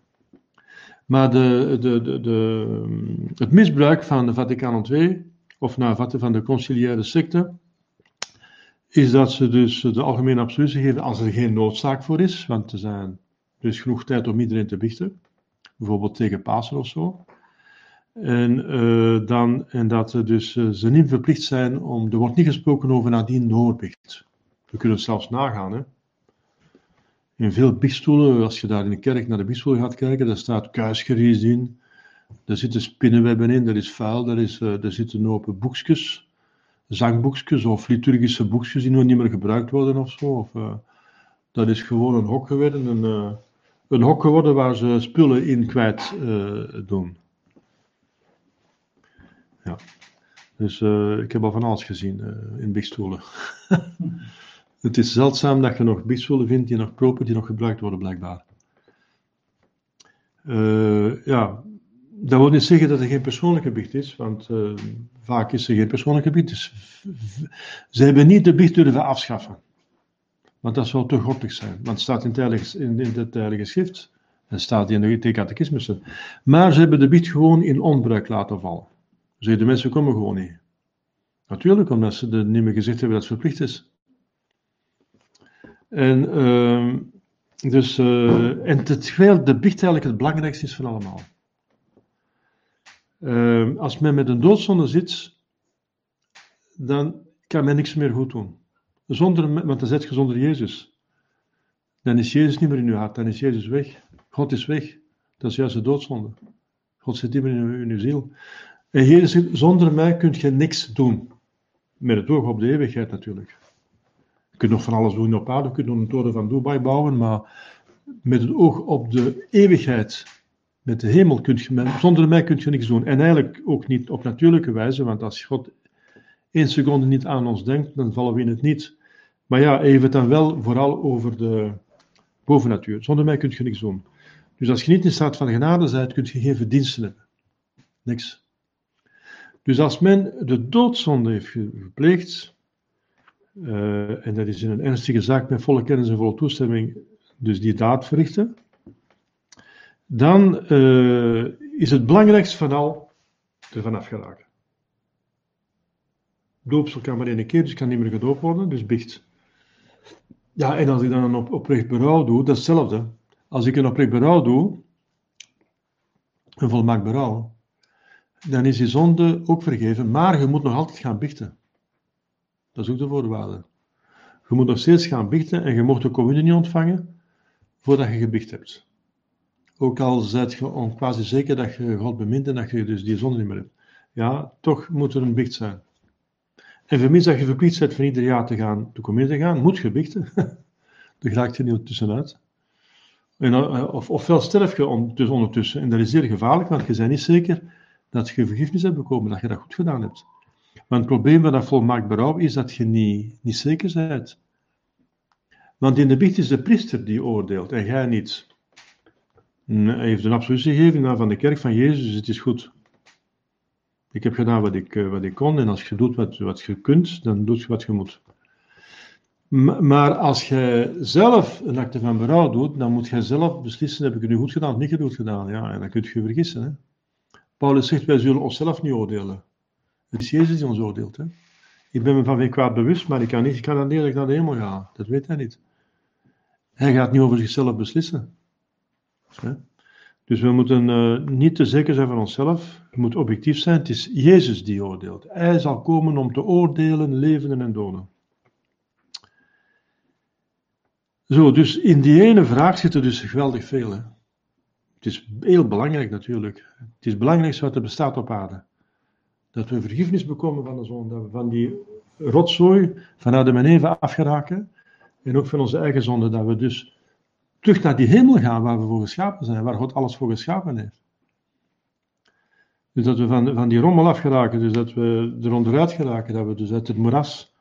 Maar de, de, de, de, het misbruik van de Vaticaan II, of nou, van de conciliaire secte, is dat ze dus de algemene absolutie geven als er geen noodzaak voor is, want er, zijn, er is genoeg tijd om iedereen te biechten, bijvoorbeeld tegen Pasen of zo. En, uh, dan, en dat dus, uh, ze niet verplicht zijn om, er wordt niet gesproken over nadien noodbicht. We kunnen het zelfs nagaan. Hè? in veel biechtstoelen, als je daar in de kerk naar de biechtstoel gaat kijken, daar staat kuisgeriest in. Daar zitten spinnenwebben in, er is vuil, daar, is, uh, daar zitten open boekjes, zangboekjes of liturgische boekjes die nog niet meer gebruikt worden of zo. Of, dat is gewoon een hok geworden, een, uh, een hok geworden waar ze spullen in kwijt doen. Ja. Dus ik heb al van alles gezien in biechtstoelen. Het is zeldzaam dat je nog biechtstoelen vindt die nog proper, die nog gebruikt worden, blijkbaar. Uh, ja, dat wil niet zeggen dat er geen persoonlijke biecht is, want vaak is er geen persoonlijke biecht. Dus ze hebben niet de biecht durven afschaffen. Want dat zou te goddelijk zijn. Want het staat in, het in, in Heilige Schrift. Het staat in de catechismussen. Maar ze hebben de biecht gewoon in onbruik laten vallen. Ze de mensen komen gewoon niet. Natuurlijk, omdat ze er niet meer gezegd hebben dat het verplicht is. En, uh, dus, uh, en terwijl de biecht eigenlijk het belangrijkste is van allemaal. Uh, als men met een doodzonde zit, dan kan men niks meer goed doen. Zonder, want dan zit je zonder Jezus. Dan is Jezus niet meer in uw hart, dan is Jezus weg. God is weg. Dat is juist de doodzonde. God zit niet meer in uw ziel. En Jezus zegt, zonder mij kun je niks doen. Met het oog op de eeuwigheid natuurlijk. Je kunt nog van alles doen op aarde, je kunt nog een toren van Dubai bouwen, maar met het oog op de eeuwigheid, met de hemel, kun je, zonder mij kun je niks doen. En eigenlijk ook niet op natuurlijke wijze, want als God één seconde niet aan ons denkt, dan vallen we in het niet. Maar ja, even dan wel vooral over de bovennatuur. Zonder mij kun je niks doen. Dus als je niet in staat van genade bent, kun je geen verdiensten hebben. Niks. Dus als men de doodzonde heeft gepleegd, uh, en dat is in een ernstige zaak met volle kennis en volle toestemming, dus die daad verrichten, dan uh, is het belangrijkste van al ervan afgeraken. Doopsel kan maar één keer, dus kan niet meer gedoopt worden, dus bicht. Ja, en als ik dan een op, oprecht berouw doe, dat is hetzelfde. Als ik een oprecht berouw doe, een volmaakt berouw, dan is die zonde ook vergeven, maar je moet nog altijd gaan bichten. Dat is ook de voorwaarde. Je moet nog steeds gaan bichten en je mocht de communie niet ontvangen voordat je gebicht hebt. Ook al zijt je quasi zeker dat je God bemint en dat je dus die zonde niet meer hebt. Ja, toch moet er een bicht zijn. En vermits dat je verplicht bent van ieder jaar te gaan, de communie te gaan, moet je bichten. Daar raakt je niet tussenuit. En, eh, of, ofwel sterf je dus ondertussen. En dat is zeer gevaarlijk, want je bent niet zeker dat je vergifnis hebt bekomen, dat je dat goed gedaan hebt. Maar het probleem van dat volmaakt berouw is dat je niet, niet zeker bent. Want in de biecht is de priester die oordeelt en jij niet. Hij heeft een absolutie gegeven van de kerk van Jezus, het is goed. Ik heb gedaan wat ik, eh, wat ik kon en als je doet wat, wat je kunt, dan doe je wat je moet. Maar als je zelf een acte van berouw doet, dan moet je zelf beslissen, heb ik het nu goed gedaan of niet goed gedaan. Ja, en dan kun je vergissen. Hè? Paulus zegt, wij zullen onszelf niet oordelen. Het is Jezus die ons oordeelt. Hè? Ik ben me van geen kwaad bewust, maar ik kan niet ik kan dat ik naar de hemel ga. Dat weet hij niet. Hij gaat niet over zichzelf beslissen. Dus we moeten uh, niet te zeker zijn van onszelf. We moeten objectief zijn. Het is Jezus die oordeelt. Hij zal komen om te oordelen, levenden en doden. Zo, dus in die ene vraag zit er dus geweldig veel. Het is heel belangrijk natuurlijk. Het is het belangrijkste wat er bestaat op aarde dat we vergiffenis bekomen van de zonde, dat we van die rotzooi van Adam en Eva afgeraken, en ook van onze eigen zonde, dat we dus terug naar die hemel gaan waar we voor geschapen zijn, waar God alles voor geschapen heeft. Dus dat we van, van die rommel afgeraken, dus dat we er onderuit geraken, dat we dus uit het moeras,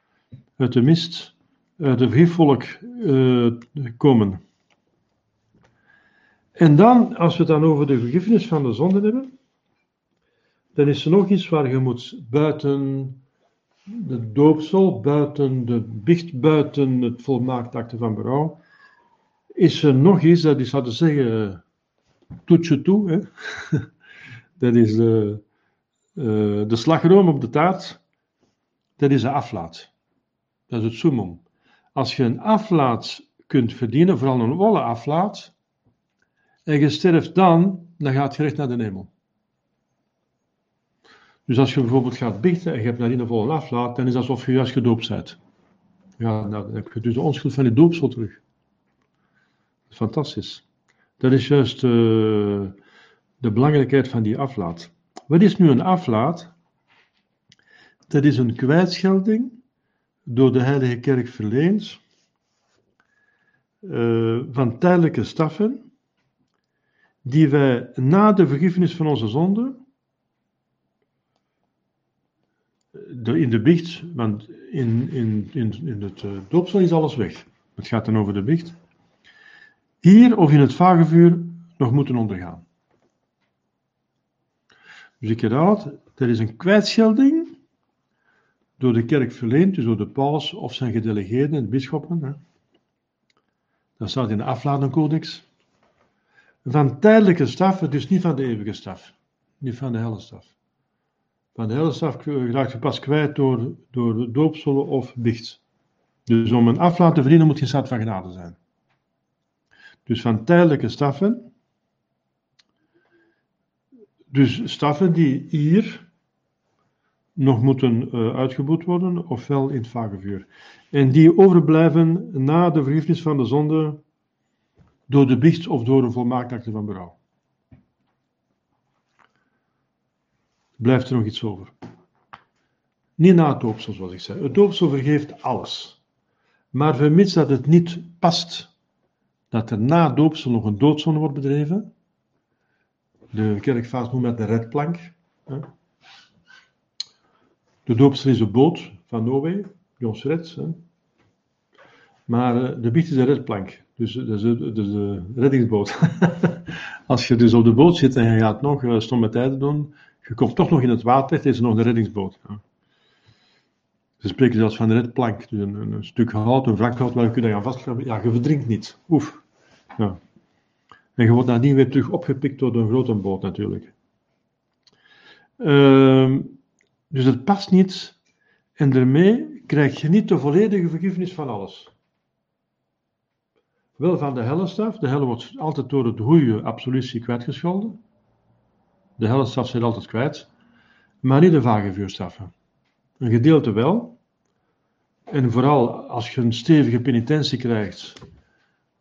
uit de mist, uit het vergifvolk uh, komen. En dan, als we het dan over de vergiffenis van de zonde hebben, dan is er nog iets waar je moet buiten de doopsel, buiten de biecht, buiten het volmaakt acte van berouw, is er nog iets, dat is, te zeggen, toetje toe, hè? dat is de, uh, de slagroom op de taart, dat is de aflaat. Dat is het summum. Als je een aflaat kunt verdienen, vooral een wolle aflaat, en je sterft dan, dan gaat je recht naar de hemel. Dus als je bijvoorbeeld gaat biechten en je hebt nadien een volle aflaat, dan is het alsof je juist gedoopt bent. Ja, dan heb je dus de onschuld van je doopsel terug. Fantastisch. Dat is juist uh, de belangrijkheid van die aflaat. Wat is nu een aflaat? Dat is een kwijtschelding door de Heilige Kerk verleend uh, van tijdelijke staffen die wij na de vergiffenis van onze zonden in de biecht, want in, in, in, in het uh, doopsel is alles weg. Het gaat dan over de biecht. Hier of in het vagevuur nog moeten ondergaan. Dus ik herhaal er is een kwijtschelding door de kerk verleend, dus door de paus of zijn gedelegeerden, de bisschoppen. Dat staat in de afladencodex. Van tijdelijke staffen, dus niet van de eeuwige staf. Niet van de helle staf. Van de helle staf raakt je pas kwijt door, door doopselen of biecht. Dus om een aflaat te verdienen moet je staat van genade zijn. Dus van tijdelijke staffen. Dus staffen die hier nog moeten uh, uitgeboet worden, ofwel in het vagevuur. En die overblijven na de vergiffenis van de zonde door de biecht of door een volmaakt acte van berouw. Blijft er nog iets over? Niet na het doopsel, zoals ik zei. Het doopsel vergeeft alles. Maar vermits dat het niet past dat er na doopsel nog een doodzonde wordt bedreven, de kerkvaas noemt dat de redplank. De doopsel is de boot van Noé, die ons. Maar eh, de biecht is de redplank. Dus, dus, dus de reddingsboot. Als je dus op de boot zit en je gaat nog uh, stomme tijden doen, je komt toch nog in het water, het is nog een reddingsboot. Ja. Ze spreken zelfs van de redplank, dus een, een, stuk hout, een wrak hout waar je kunt gaan vastgraven. Ja, je verdrinkt niet. Oef. Ja. En je wordt nadien weer terug opgepikt door een grote boot natuurlijk. Uh, dus het past niet en daarmee krijg je niet de volledige vergiffenis van alles. Wel van de hellestaf. De helle wordt altijd door het goede absolutie kwijtgescholden. De hellestaf zit altijd kwijt. Maar niet de vage vuurstraffen. Een gedeelte wel. En vooral als je een stevige penitentie krijgt,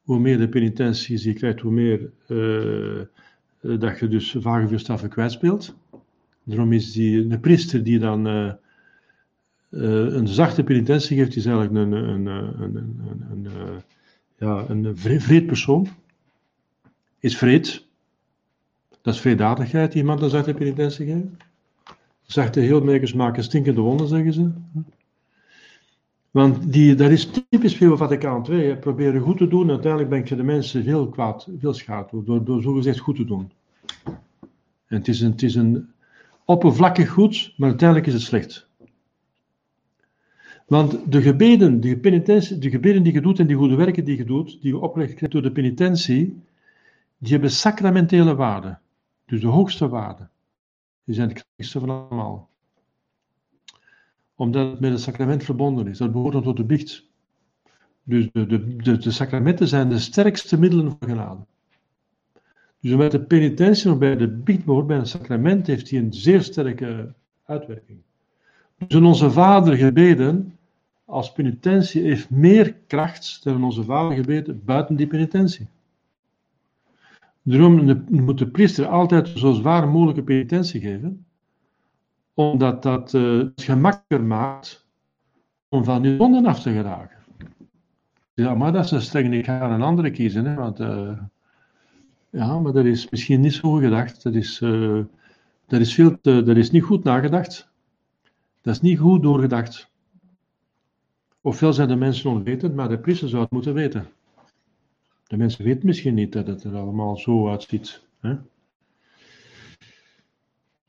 hoe meer de penitenties je krijgt, hoe meer uh, dat je dus vage vuurstraffen kwijtspeelt. Daarom is die, een priester die dan uh, een zachte penitentie geeft, is eigenlijk een, een, een, een ja, een vreedpersoon is vreed. Dat is vreeddadigheid, iemand een zachte penitentie geven. Zachte heelmakers maken stinkende wonden, zeggen ze. Want die, dat is typisch veel Vaticaan II. Hè. Proberen goed te doen, uiteindelijk ben je de mensen veel kwaad, veel schade door, door zogezegd goed te doen. En het is het is een oppervlakkig goed, maar uiteindelijk is het slecht. Want de gebeden, de, penitentie, de gebeden die je doet en die goede werken die je doet, die je opgelegd door de penitentie, die hebben sacramentele waarde. Dus de hoogste waarde. Die zijn het krachtigste van allemaal. Omdat het met het sacrament verbonden is. Dat behoort tot de biecht. Dus de, de, de, sacramenten zijn de sterkste middelen voor genade. Dus met de penitentie nog bij de biecht behoort bij een sacrament, heeft hij een zeer sterke uitwerking. Dus onze Vader gebeden als penitentie heeft meer kracht dan onze Vader gebeden buiten die penitentie. Daarom moet de priester altijd zo zwaar mogelijke penitentie geven, omdat dat uh, het gemakkelijker maakt om van die zonden af te geraken. Ja, maar dat is een streng, ik ga een andere kiezen, hè, want uh, ja, maar dat is misschien niet zo gedacht. Dat is, uh, dat is, veel dat is niet goed nagedacht. Dat is niet goed doorgedacht. Ofwel zijn de mensen onwetend, maar de priester zou het moeten weten. De mensen weten misschien niet dat het er allemaal zo uitziet. Hè?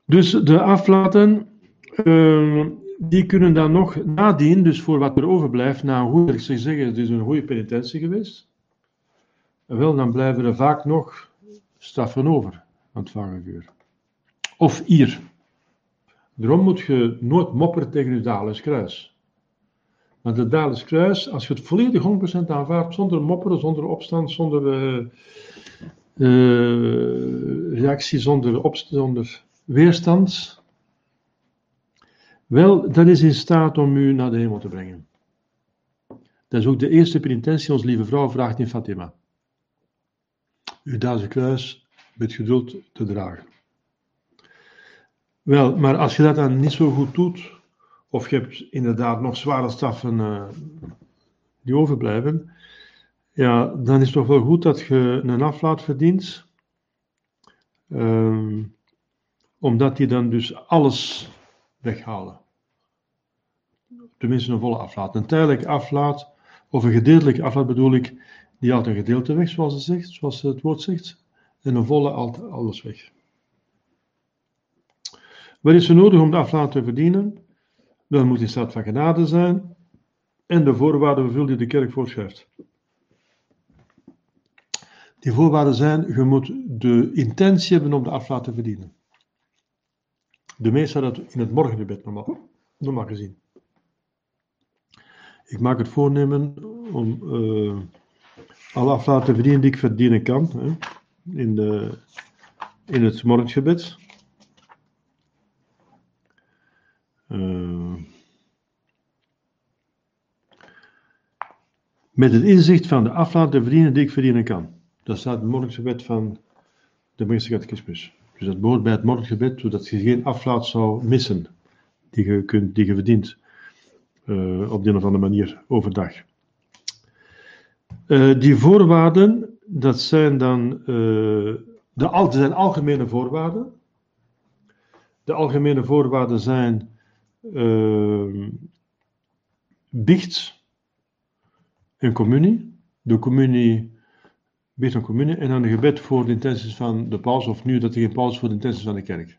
Dus de aflaten, uh, die kunnen dan nog nadien, dus voor wat er overblijft, na goede, ik zeg zeggen, het is een goede penitentie geweest. Wel, dan blijven er vaak nog straffen over aan het vagevuur. Of hier. Daarom moet je nooit mopperen tegen je dalens kruis. Want het Dalisch Kruis, als je het volledig 100% aanvaardt, zonder mopperen, zonder opstand, zonder uh, uh, reactie, zonder, opstand, zonder weerstand, wel, dat is in staat om u naar de hemel te brengen. Dat is ook de eerste penitentie, onze lieve vrouw vraagt in Fatima. uw Duitse kruis met geduld te dragen. Wel, maar als je dat dan niet zo goed doet, of je hebt inderdaad nog zware staffen uh, die overblijven, ja, dan is het toch wel goed dat je een aflaat verdient. Um, omdat die dan dus alles weghalen. Tenminste een volle aflaat. Een tijdelijke aflaat, of een gedeeltelijke aflaat bedoel ik, die haalt een gedeelte weg, zoals het, zegt, zoals het woord zegt. En een volle haalt alles weg. Wat is er nodig om de aflaat te verdienen? Dan moet in staat van genade zijn en de voorwaarden vervullen die de kerk voorschrijft. Die voorwaarden zijn, je moet de intentie hebben om de aflaat te verdienen. De meesten dat in het morgengebed normaal, normaal gezien. Ik maak het voornemen om uh, alle aflaat te verdienen die ik verdienen kan hè, in, de, in het morgengebed. Uh, met het inzicht van de aflaat te verdienen die ik verdienen kan. Dat staat het morgengebed van de meeste catechismus. Dus dat behoort bij het morgengebed, zodat je geen aflaat zou missen die je, kunt, die je verdient uh, op de een of andere manier overdag. Uh, die voorwaarden, dat zijn dan uh, de, zijn algemene voorwaarden. De algemene voorwaarden zijn biecht en communie. De communie biedt een communie en dan een gebed voor de intenties van de paus, of nu dat er geen paus voor de intenties van de kerk.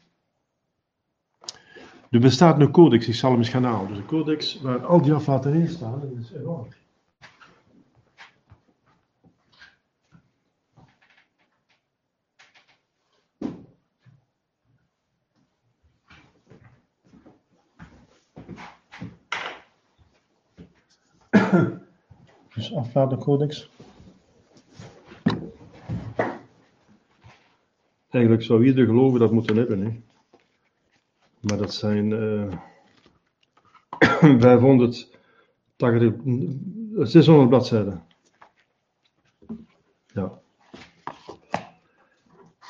Er bestaat een codex, ik zal hem eens gaan. Dus een codex waar al die aflaten in staan, dat is enorm. dus aflatencodex. Eigenlijk zou ieder geloven dat moeten hebben. Hè. Maar dat zijn uh, 580, 600 bladzijden. Ja.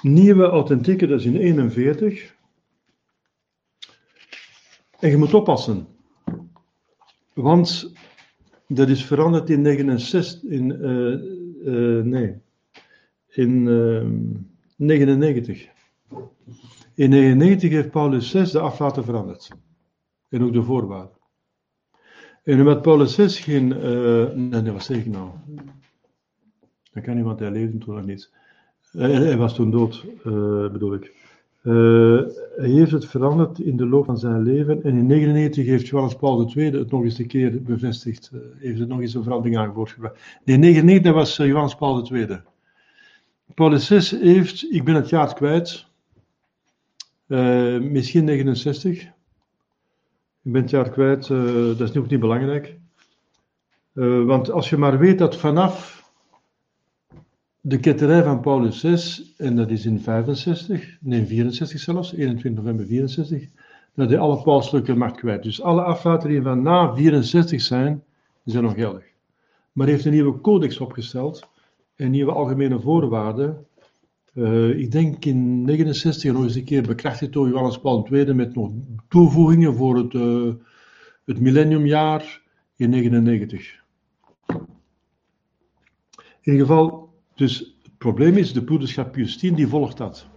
Nieuwe authentieke, dat is in 41. En je moet oppassen. Want dat is veranderd in 69, in, uh, uh, nee, in 99. Ehm, in 1999 heeft Paulus VI de aflaten veranderd. En ook de voorwaarden. En omdat Paulus VI geen. Uh, nee, wat zeg ik nou? Dat kan niemand, hij leefde toen nog niet. Uh, hij was toen dood, bedoel ik. Hij heeft het veranderd in de loop van zijn leven. En in 1999 heeft Johannes Paul II het nog eens een keer bevestigd. heeft het nog eens een verandering aangeboord gebracht. Nee, 1999 was Johannes Paul II. Paulus VI heeft, ik ben het jaar kwijt, misschien 69. Ik ben het jaar kwijt, dat is ook niet belangrijk. Want als je maar weet dat vanaf de ketterij van Paulus VI, en dat is in 65, nee 64 zelfs, 21 november 64, dat hij alle pauselijke macht kwijt. Dus alle aflaten die van na 64 zijn, zijn nog geldig. Maar hij heeft een nieuwe codex opgesteld, en nieuwe algemene voorwaarden, uh, ik denk in 69 nog eens een keer bekrachtigd door Johannes Paul II met nog toevoegingen voor het, uh, het millenniumjaar in 99. In ieder geval, dus het probleem is, de broederschap Pius die volgt dat.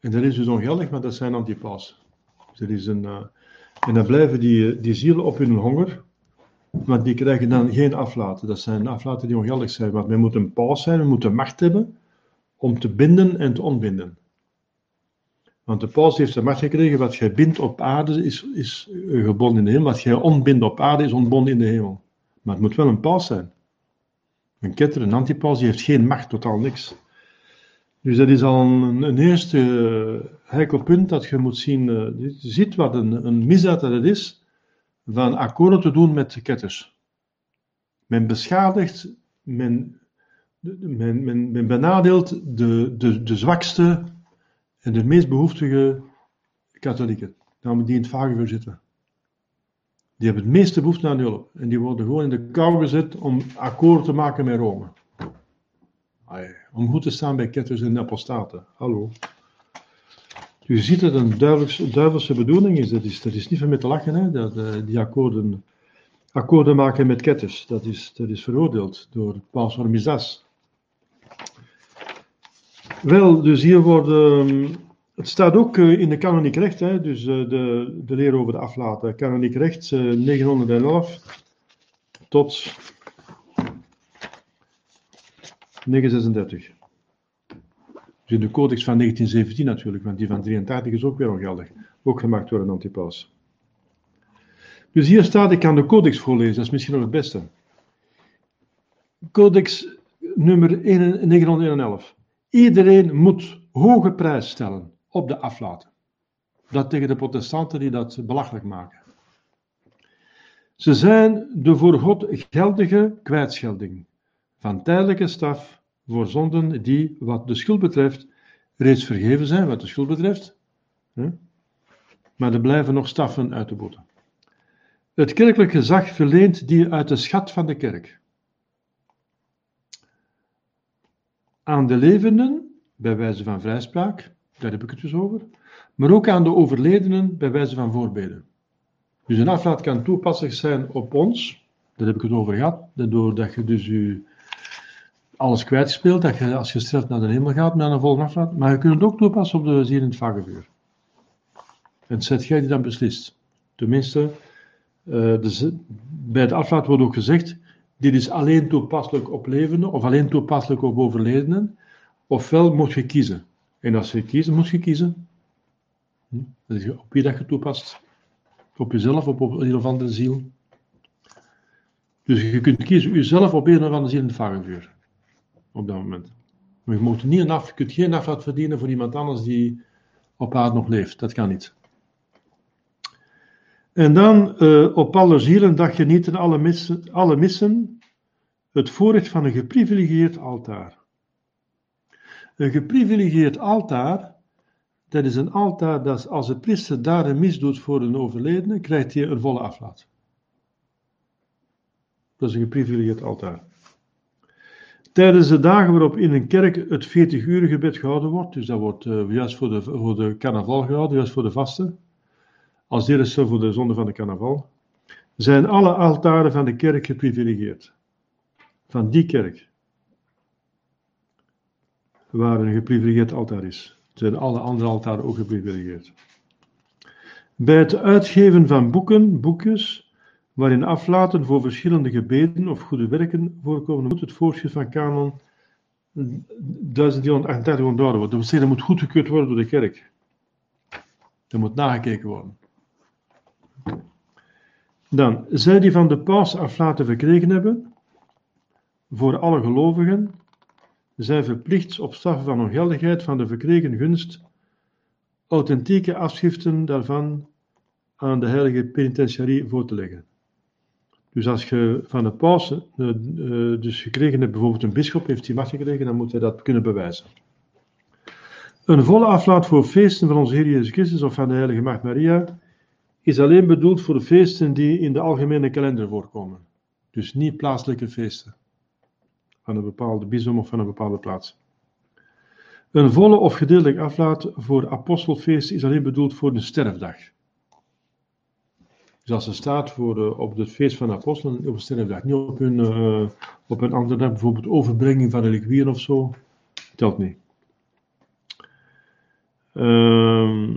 En dat is dus ongeldig, maar dat zijn antipaas. Dus is een, uh, en dan blijven die, die zielen op hun honger, want die krijgen dan geen aflaten. Dat zijn aflaten die ongeldig zijn, want men moet een paus zijn, men moet een macht hebben om te binden en te ontbinden. Want de paus heeft de macht gekregen, wat jij bindt op aarde is, is gebonden in de hemel, wat jij ontbindt op aarde is ontbonden in de hemel. Maar het moet wel een paus zijn. Een ketter, een antipaus, die heeft geen macht, totaal niks. Dus dat is al een, een eerste uh, heikel punt dat je moet zien. Je ziet wat een, een misdaad dat het is, van akkoorden te doen met ketters. Men beschadigt, men men, men, men benadeelt de, de, de zwakste en de meest behoeftige katholieken. Namelijk die in het vagevuur zitten. Die hebben het meeste behoefte aan hulp. En die worden gewoon in de kou gezet om akkoord te maken met Rome. Om goed te staan bij ketters en apostaten. Hallo. Je ziet dat een duivelse, bedoeling is. Dat, is. is niet van met te lachen, hè? Dat, uh, die akkoorden, akkoorden maken met ketters. Dat is, dat is veroordeeld door Paus Hormizas. Wel, dus hier worden. Het staat ook uh, in de kanoniek recht, hè, dus uh, de, de leer over de aflaten. Kanoniek recht 911 tot 936. Dus in de codex van 1917 natuurlijk, want die van 83 is ook weer ongeldig. Ook gemaakt door een antipaus. Dus hier staat, ik kan de codex voorlezen, dat is misschien nog het beste. Codex nummer 911. Iedereen moet hoge prijs stellen op de aflaten. Dat tegen de protestanten die dat belachelijk maken. Ze zijn de voor God geldige kwijtschelding van tijdelijke staf voor zonden die, wat de schuld betreft, reeds vergeven zijn, wat de schuld betreft, maar er blijven nog staffen uit te boeten. Het kerkelijk gezag verleent die uit de schat van de kerk. Aan de levenden, bij wijze van vrijspraak, daar heb ik het dus over, maar ook aan de overledenen, bij wijze van voorbeden. Dus een aflaat kan toepasselijk zijn op ons, daar heb ik het over gehad, doordat je dus je alles kwijtspeelt, dat je als je streft naar de hemel gaat, naar een volgende aflaat, maar je kunt het ook toepassen op de ziel in het vagevuur. En zet jij die dan beslist. Tenminste, dus bij de aflaat wordt ook gezegd, dit is alleen toepasselijk op levenden of alleen toepasselijk op overledenen, ofwel moet je kiezen. En als je kiest, moet je kiezen. Hm? Op wie dat je toepast. Op jezelf op een of andere ziel. Dus je kunt kiezen jezelf op een of andere ziel in het varenvuur. Op dat moment. Maar je, moet niet af, je kunt geen aflaat verdienen voor iemand anders die op aarde nog leeft. Dat kan niet. En dan uh, op alle zielendag genieten alle missen, alle missen het voorrecht van een geprivilegeerd altaar. Een geprivilegeerd altaar, dat is een altaar dat als de priester daar een mis doet voor een overledene, krijgt hij een volle aflaat. Dat is een geprivilegeerd altaar. Tijdens de dagen waarop in een kerk het 40 uur gebed gehouden wordt, dus dat wordt uh, juist voor de, voor de carnaval gehouden, juist voor de vasten, als eerste voor de zonde van de carnaval, zijn alle altaren van de kerk geprivilegeerd. Van die kerk. Waar een geprivilegeerd altaar is. Zijn alle andere altaren ook geprivilegeerd. Bij het uitgeven van boeken, boekjes, waarin aflaten voor verschillende gebeden of goede werken voorkomen, moet het voorschrift van 1388 onthouden worden. Dat wil dat moet goedgekeurd worden door de kerk. Dat moet nagekeken worden. Dan, zij die van de paus aflaten verkregen hebben, voor alle gelovigen, zijn verplicht op van ongeldigheid van de verkregen gunst authentieke afschriften daarvan aan de heilige penitentiarie voor te leggen. Dus als je van de paus uh, uh, dus gekregen hebt, bijvoorbeeld een bischop heeft die macht gekregen, dan moet hij dat kunnen bewijzen. Een volle aflaat voor feesten van onze Heer Jezus Christus of van de Heilige Maagd Maria is alleen bedoeld voor de feesten die in de algemene kalender voorkomen. Dus niet plaatselijke feesten van een bepaalde bisdom of van een bepaalde plaats. Een volle of gedeeltelijk aflaat voor apostelfeesten is alleen bedoeld voor een sterfdag. Dus als er staat voor de, op het feest van de apostelen op een sterfdag, niet op een, uh, op een andere dag, bijvoorbeeld overbrenging van reliquieën of zo, telt niet. Ehm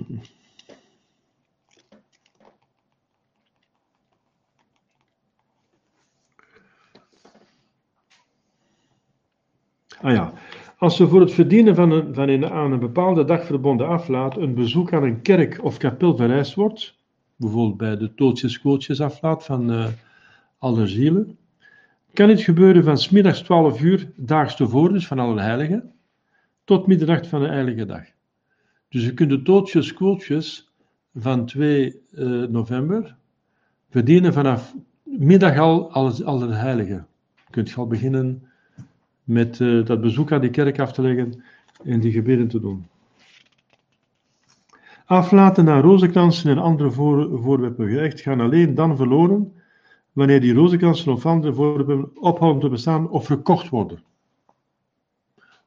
Ah ja, als we voor het verdienen van een, van een aan een bepaalde dag verbonden aflaat een bezoek aan een kerk of kapel vereist wordt, bijvoorbeeld bij de tootjes aflaat van uh, alle zielen, kan dit gebeuren van smiddags 12 uur daags tevoren, dus van alle heiligen, tot middernacht van de heilige dag. Dus je kunt de tootjes van 2 uh, eh, november verdienen vanaf middag al alle, heiligen. Je kunt al beginnen met uh, dat bezoek aan die kerk af te leggen en die gebeden te doen. Aflaten naar rozenkransen en andere voor, voorwerpen gerecht gaan alleen dan verloren wanneer die rozenkransen of andere voorwerpen ophouden te bestaan of verkocht worden.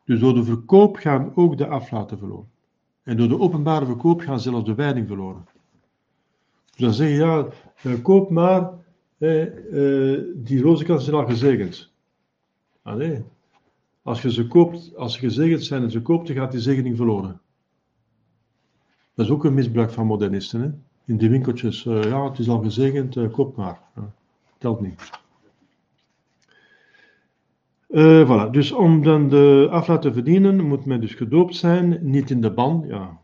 Dus door de verkoop gaan ook de aflaten verloren. En door de openbare verkoop gaan zelfs de wijding verloren. Dus dan zeg je, ja, eh, koop maar, eh, eh, die rozenkrans zijn al gezegend. Nee, als je ze koopt, als ze gezegend zijn en ze koopt, dan gaat die zegening verloren. Dat is ook een misbruik van modernisten. Hè? In die winkeltjes, uh, ja, het is al gezegend, uh, koop maar. Telt niet. Uh, voilà, dus om dan de aflaat te verdienen, moet men dus gedoopt zijn, niet in de ban, ja,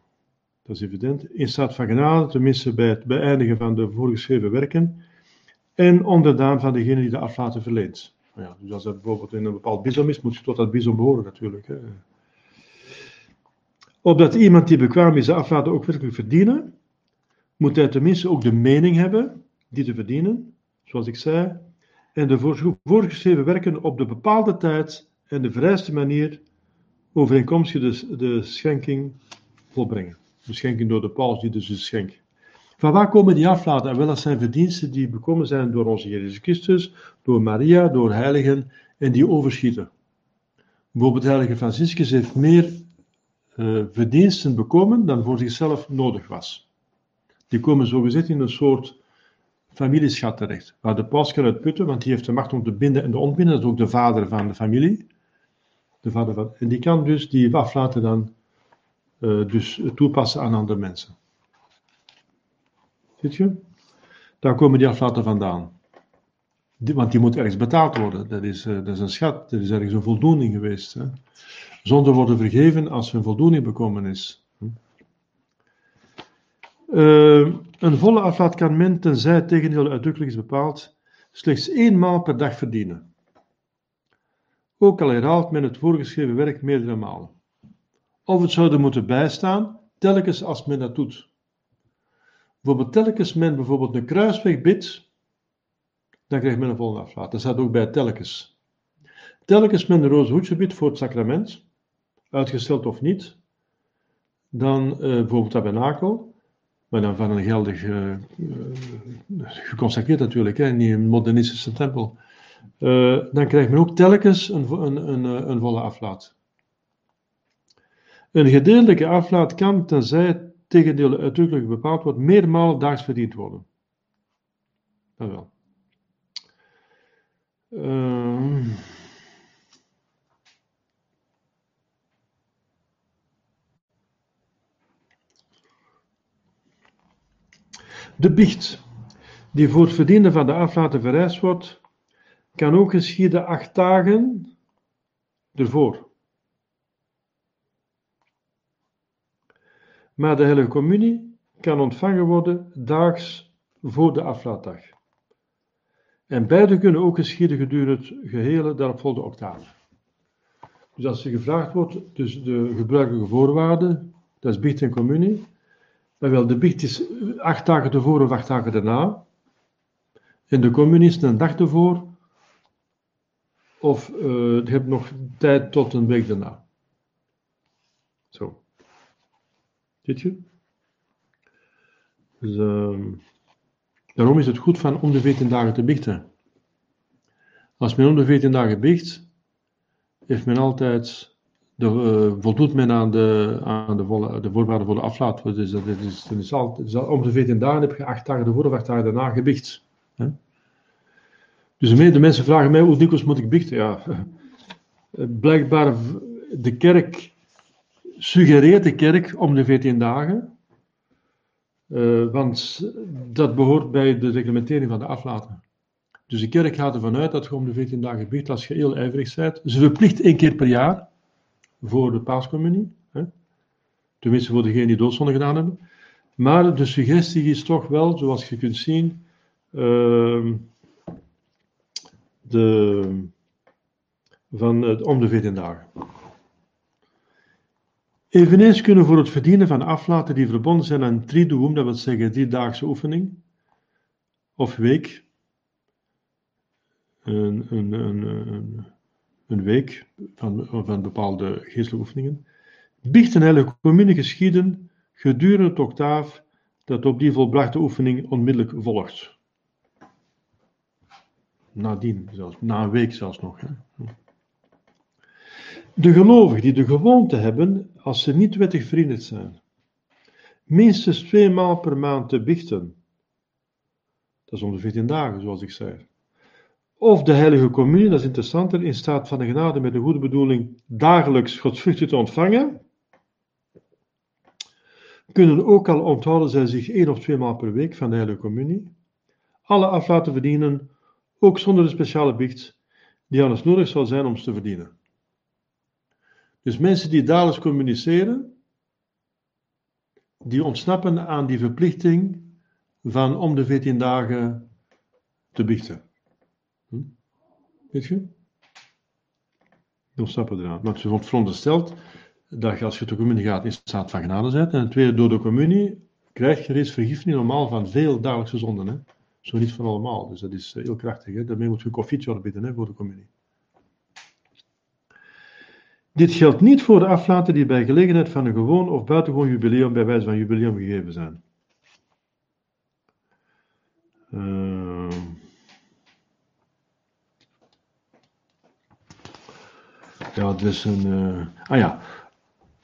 dat is evident, in staat van genade, tenminste bij het beëindigen van de voorgeschreven werken, en onderdaan van degene die de aflaten verleent. Ja, dus als dat bijvoorbeeld in een bepaald bizom is, moet je tot dat bizom behoren natuurlijk. Hè. Opdat iemand die bekwaam is de aflaten ook werkelijk verdienen, moet hij tenminste ook de mening hebben die te verdienen, zoals ik zei, en de voorgeschreven werken op de bepaalde tijd en de vereiste manier overeenkomstig de, de schenking volbrengen. De schenking door de paus, die dus de schenk. Van waar komen die aflaten? En wel, dat zijn verdiensten die bekomen zijn door onze Jezus Christus, door Maria, door heiligen en die overschieten. Bijvoorbeeld heilige Franciscus heeft meer uh, verdiensten bekomen dan voor zichzelf nodig was. Die komen zogezegd in een soort familieschat terecht, waar de paus kan uitputten, want die heeft de macht om te binden en te ontbinden, dat is ook de vader van de familie. De vader van, en die kan dus die aflaten dan uh, dus toepassen aan andere mensen. Daar komen die aflaten vandaan. Die, want die moet ergens betaald worden. Dat is, uh, dat is een schat, er is ergens een voldoening geweest. Hè? Zonder worden vergeven als een voldoening bekomen is. Uh, een volle aflaat kan men, tenzij het tegendeel uitdrukkelijk is bepaald, slechts eenmaal per dag verdienen. Ook al herhaalt men het voorgeschreven werk meerdere malen. Of het zou er moeten bijstaan, telkens als men dat doet. Bijvoorbeeld telkens men bijvoorbeeld een kruisweg bidt, dan krijgt men een volle aflaat. Dat staat ook bij telkens. Telkens men een roze hoedje bidt voor het sacrament, uitgesteld of niet, dan uh, bijvoorbeeld tabernakel, maar dan van een geldig, uh, geconsacreerd natuurlijk, hè, niet een modernistische tempel. Dan krijgt men ook telkens een, een, een, een volle aflaat. Een gedeeltelijke aflaat kan, tenzij tegendeel uitdrukkelijk bepaald wordt, meermalen daags verdiend worden. Dat wel. Uh, De biecht, die voor het verdienen van de aflaten vereist wordt, kan ook geschieden acht dagen ervoor. Maar de Heilige Communie kan ontvangen worden daags voor de aflaatdag. En beide kunnen ook geschieden gedurende het gehele daaropvolgende octave. Dus als er gevraagd wordt, dus de gebruikelijke voorwaarden, dat is biecht en communie, maar wel, de biecht is acht dagen tevoren of acht dagen daarna. En de communisten een dag ervoor. Of uh, je hebt nog tijd tot een week daarna. Zo. Ziet je? Dus, uh, daarom is het goed van om de 14 dagen te biechten. Als men om de 14 dagen biecht, heeft men altijd de, uh, voldoet men aan de, aan de, volle, de voorwaarden voor de aflaat. Dus dat is, dat is, al, is al, om de 14 dagen heb je acht dagen ervoor of acht dagen daarna gebicht. Dus de mensen vragen mij hoe dikwijls moet ik bichten? Ja, blijkbaar de kerk suggereert de kerk om de 14 dagen. Uh, want dat behoort bij de reglementering van de aflaten. Dus de kerk gaat ervan uit dat je om de 14 dagen bicht als je heel ijverig bent. Ze verplicht één keer per jaar voor de paascommunie. Hè? Tenminste voor degenen die doodzonde gedaan hebben. Maar de suggestie is toch wel, zoals je kunt zien, uh, de, van het om de 14 dagen. Eveneens kunnen voor het verdienen van aflaten die verbonden zijn aan triduum, dat wil zeggen driedaagse oefening, of week, een, een, een, een week van, van bepaalde geestelijke oefeningen, biecht een heilige communie geschieden gedurende het octaaf dat op die volbrachte oefening onmiddellijk volgt. Nadien zelfs, na een week zelfs nog. Hè. De gelovigen die de gewoonte hebben, als ze niet wettig vrienden zijn, minstens twee maal per maand te bichten. Dat is om de 14 dagen, zoals ik zei. Of de heilige communie, dat is interessanter, in staat van de genade met de goede bedoeling dagelijks godsvruchten te ontvangen, kunnen ook al onthouden zij zich één of twee maal per week van de heilige communie, alle af laten verdienen, ook zonder de speciale biecht die anders nodig zal zijn om ze te verdienen. Dus mensen die dagelijks communiceren, die ontsnappen aan die verplichting van om de 14 dagen te biechten. Hm? Weet je? Die ontsnappen eraan. Want ze wordt verondersteld dat je als je de communie gaat in staat van genade bent. En tweede, door de communie krijg je reeds vergiffenis normaal van veel dagelijkse zonden. Hè? Zo niet van allemaal. Dus dat is heel krachtig. Hè? Daarmee moet je koffietje bidden hè, voor de communie. Dit geldt niet voor de aflaten die bij gelegenheid van een gewoon of buitengewoon jubileum bij wijze van jubileum gegeven zijn. Uh, ja, dus een. Uh, ah ja.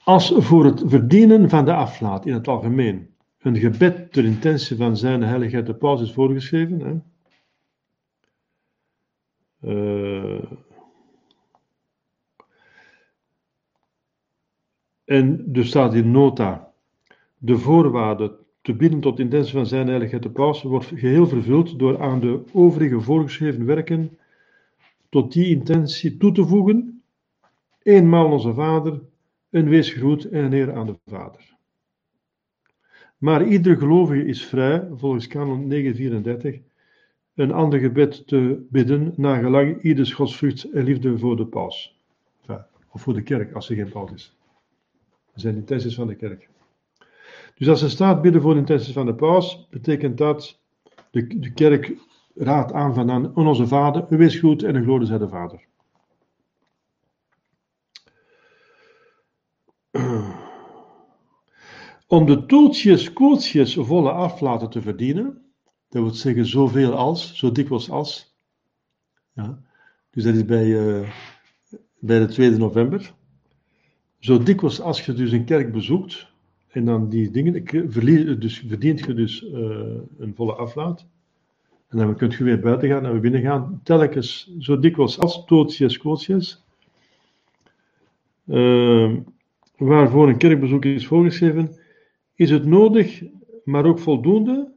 Als voor het verdienen van de aflaat in het algemeen een gebed ter intentie van zijn heiligheid de paus is voorgeschreven. Hè, uh, En dus staat in nota, de voorwaarde te bieden tot intentie van zijn heiligheid de paus wordt geheel vervuld door aan de overige voorgeschreven werken tot die intentie toe te voegen, eenmaal onze Vader, een weesgroet en een eer aan de Vader. Maar ieder gelovige is vrij, volgens kanon 934, een ander gebed te bidden, naar gelang ieders godsvrucht en liefde voor de paus. of voor de kerk, als er geen paus is. Zijn intenties van de kerk. Dus als er staat bidden voor de intenties van de paus, betekent dat de, de kerk raadt aan van aan onze vader, wees goed en een glorie zij de vader. Om de toeltjes, koortjes volle aflaten te verdienen, dat wil zeggen zoveel als, zo dikwijls als. Ja, dus dat is bij, uh, bij de 2 november. Zo dikwijls als je dus een kerk bezoekt en dan die dingen, dus verdient je dus uh, een volle aflaat. En dan kun je weer buiten gaan en weer binnen gaan. Telkens zo dikwijls als tootjes, quootjes. Uh, waarvoor een kerkbezoek is voorgeschreven, is het nodig, maar ook voldoende,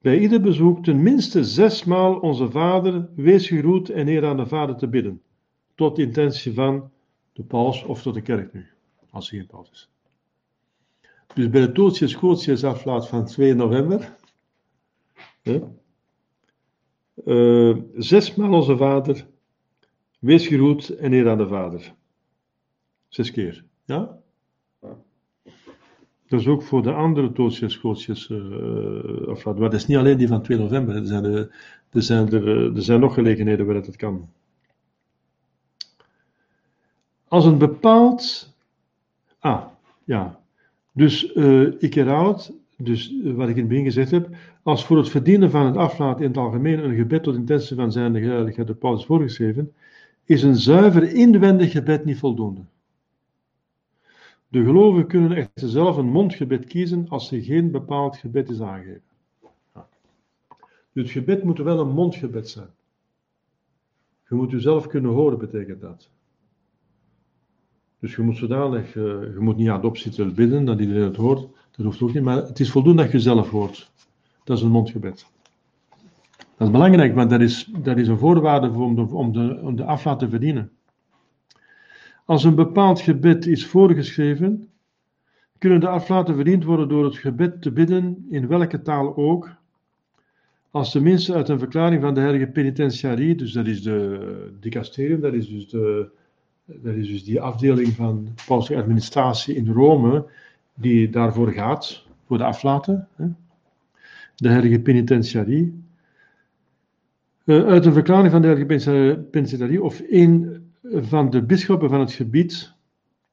bij ieder bezoek tenminste zesmaal onze Vader, wees gegroet en eer aan de Vader te bidden. Tot intentie van de paus of tot de kerk nu, als hij geen paus is. Dus bij de Tootjes Gootjes aflaat van 2 november, hè, uh, zesmaal onze Vader, wees geroet en eer aan de Vader. Zes keer, ja? Dat is ook voor de andere Tootjes Gootjes uh, aflaat. Maar dat is niet alleen die van 2 november, er zijn, er, er zijn, er, er zijn nog gelegenheden waar dat kan. Als een bepaald. Ah, ja. Dus uh, ik herhaal dus uh, wat ik in het begin gezegd heb. Als voor het verdienen van het aflaten in het algemeen een gebed tot intentie van zijn de heiligheid de paus voorgeschreven, is een zuiver inwendig gebed niet voldoende. De gelovigen kunnen echter zelf een mondgebed kiezen als er geen bepaald gebed is aangegeven. Dus het gebed moet wel een mondgebed zijn. Je moet jezelf kunnen horen, betekent dat. Dus je moet zodanig, uh, je moet niet aan zitten bidden, dat iedereen het hoort. Dat hoeft ook niet, maar het is voldoende dat je zelf hoort. Dat is een mondgebed. Dat is belangrijk, want dat is, dat is een voorwaarde om de, om, de, om de aflaat te verdienen. Als een bepaald gebed is voorgeschreven, kunnen de aflaten verdiend worden door het gebed te bidden, in welke taal ook, als tenminste uit een verklaring van de heilige penitentiarie, dus dat is de dicasterium, dat is dus de, dat is dus die afdeling van pauselijke administratie in Rome, die daarvoor gaat, voor de aflaten. Hè? De heilige penitentiarie. Uh, uit een verklaring van de heilige penitentiarie, of een van de bisschoppen van het gebied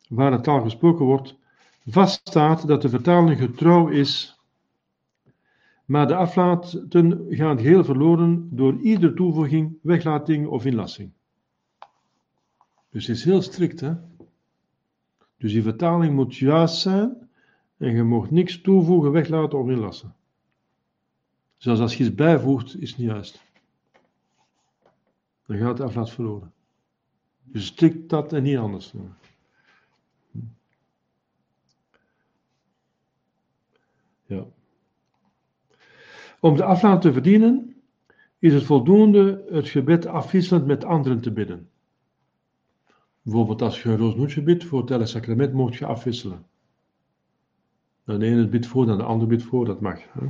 waar het taal gesproken wordt, vaststaat dat de vertaling getrouw is, maar de aflaten gaan geheel verloren door iedere toevoeging, weglating of inlassing. Dus het is heel strikt, hè? Dus die vertaling moet juist zijn en je mag niks toevoegen, weglaten of inlassen. Zelfs als je iets bijvoegt, is het niet juist. Dan gaat de aflaat verloren. Dus stik dat en niet anders. Ja. Om de aflaat te verdienen, is het voldoende het gebed afwisselend met anderen te bidden. Bijvoorbeeld als je een roosnoetje bidt voor het heilige sacrament, moet je afwisselen. Dan de ene bidt voor, dan de ander bidt voor, dat mag. Hè?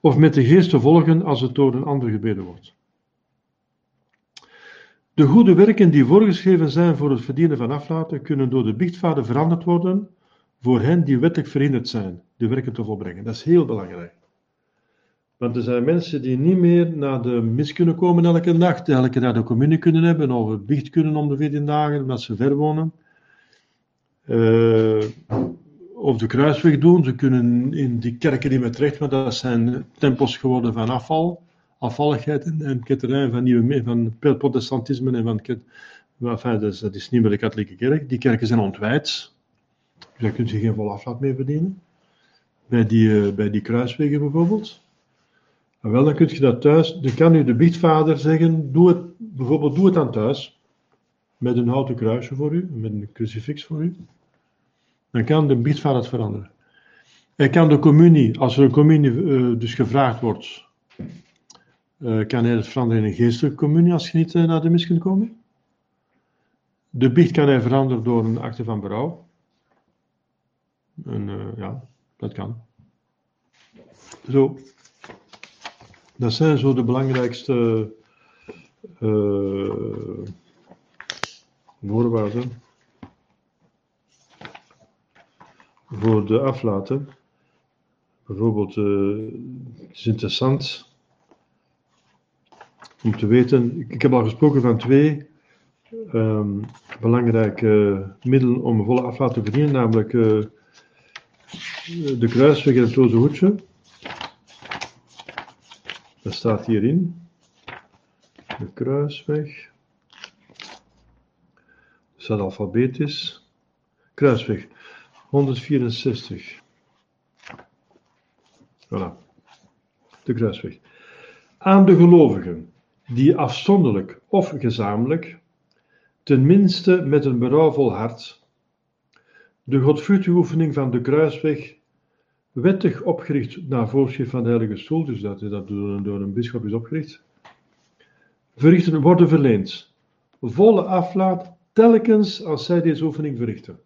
Of met de geest te volgen als het door een ander gebeden wordt. De goede werken die voorgeschreven zijn voor het verdienen van aflaten, kunnen door de biechtvader veranderd worden voor hen die wettelijk verhinderd zijn de werken te volbrengen. Dat is heel belangrijk. Want er zijn mensen die niet meer naar de mis kunnen komen elke nacht, elke naar de communie kunnen hebben, of het biecht kunnen om de 14 dagen, omdat ze ver wonen. Uh, of de kruisweg doen. Ze kunnen in die kerken niet meer terecht, maar dat zijn tempels geworden van afval, afvalligheid en, en ketterij van, nieuwe, van protestantisme en van. Dat, is, niet meer de katholieke kerk. Die kerken zijn ontwijd. Dus daar kun je geen vol aflaat mee verdienen. Bij die, uh, bij die kruiswegen bijvoorbeeld. En wel, dan kun je dat thuis. Dan kan u de biechtvader zeggen: doe het, bijvoorbeeld, doe het dan thuis. Met een houten kruisje voor u, met een crucifix voor u. Dan kan de biechtvader het veranderen. Hij kan de communie, als er een communie uh, dus gevraagd wordt, uh, kan hij het veranderen in een geestelijke communie als je niet uh, naar de mis kunt komen. De biecht kan hij veranderen door een acte van berouw. En ja, dat kan. Zo. Dat zijn zo de belangrijkste voorwaarden voor de aflaten. Bijvoorbeeld, uh, het is interessant om te weten, ik, heb al gesproken van twee um, belangrijke middelen om volle aflaat te verdienen, namelijk uh, de kruisweg en het roze hoedje. Dat staat hierin. De kruisweg. Dat staat alfabetisch. Kruisweg. 164. Voilà. De kruisweg. Aan de gelovigen die afzonderlijk of gezamenlijk, tenminste met een berouwvol hart, de godvruchtige oefening van de kruisweg, wettig opgericht naar voorschrift van de Heilige Stoel, dus dat, dat door, een, door een bischop is opgericht, verrichten worden verleend. Volle aflaat telkens als zij deze oefening verrichten.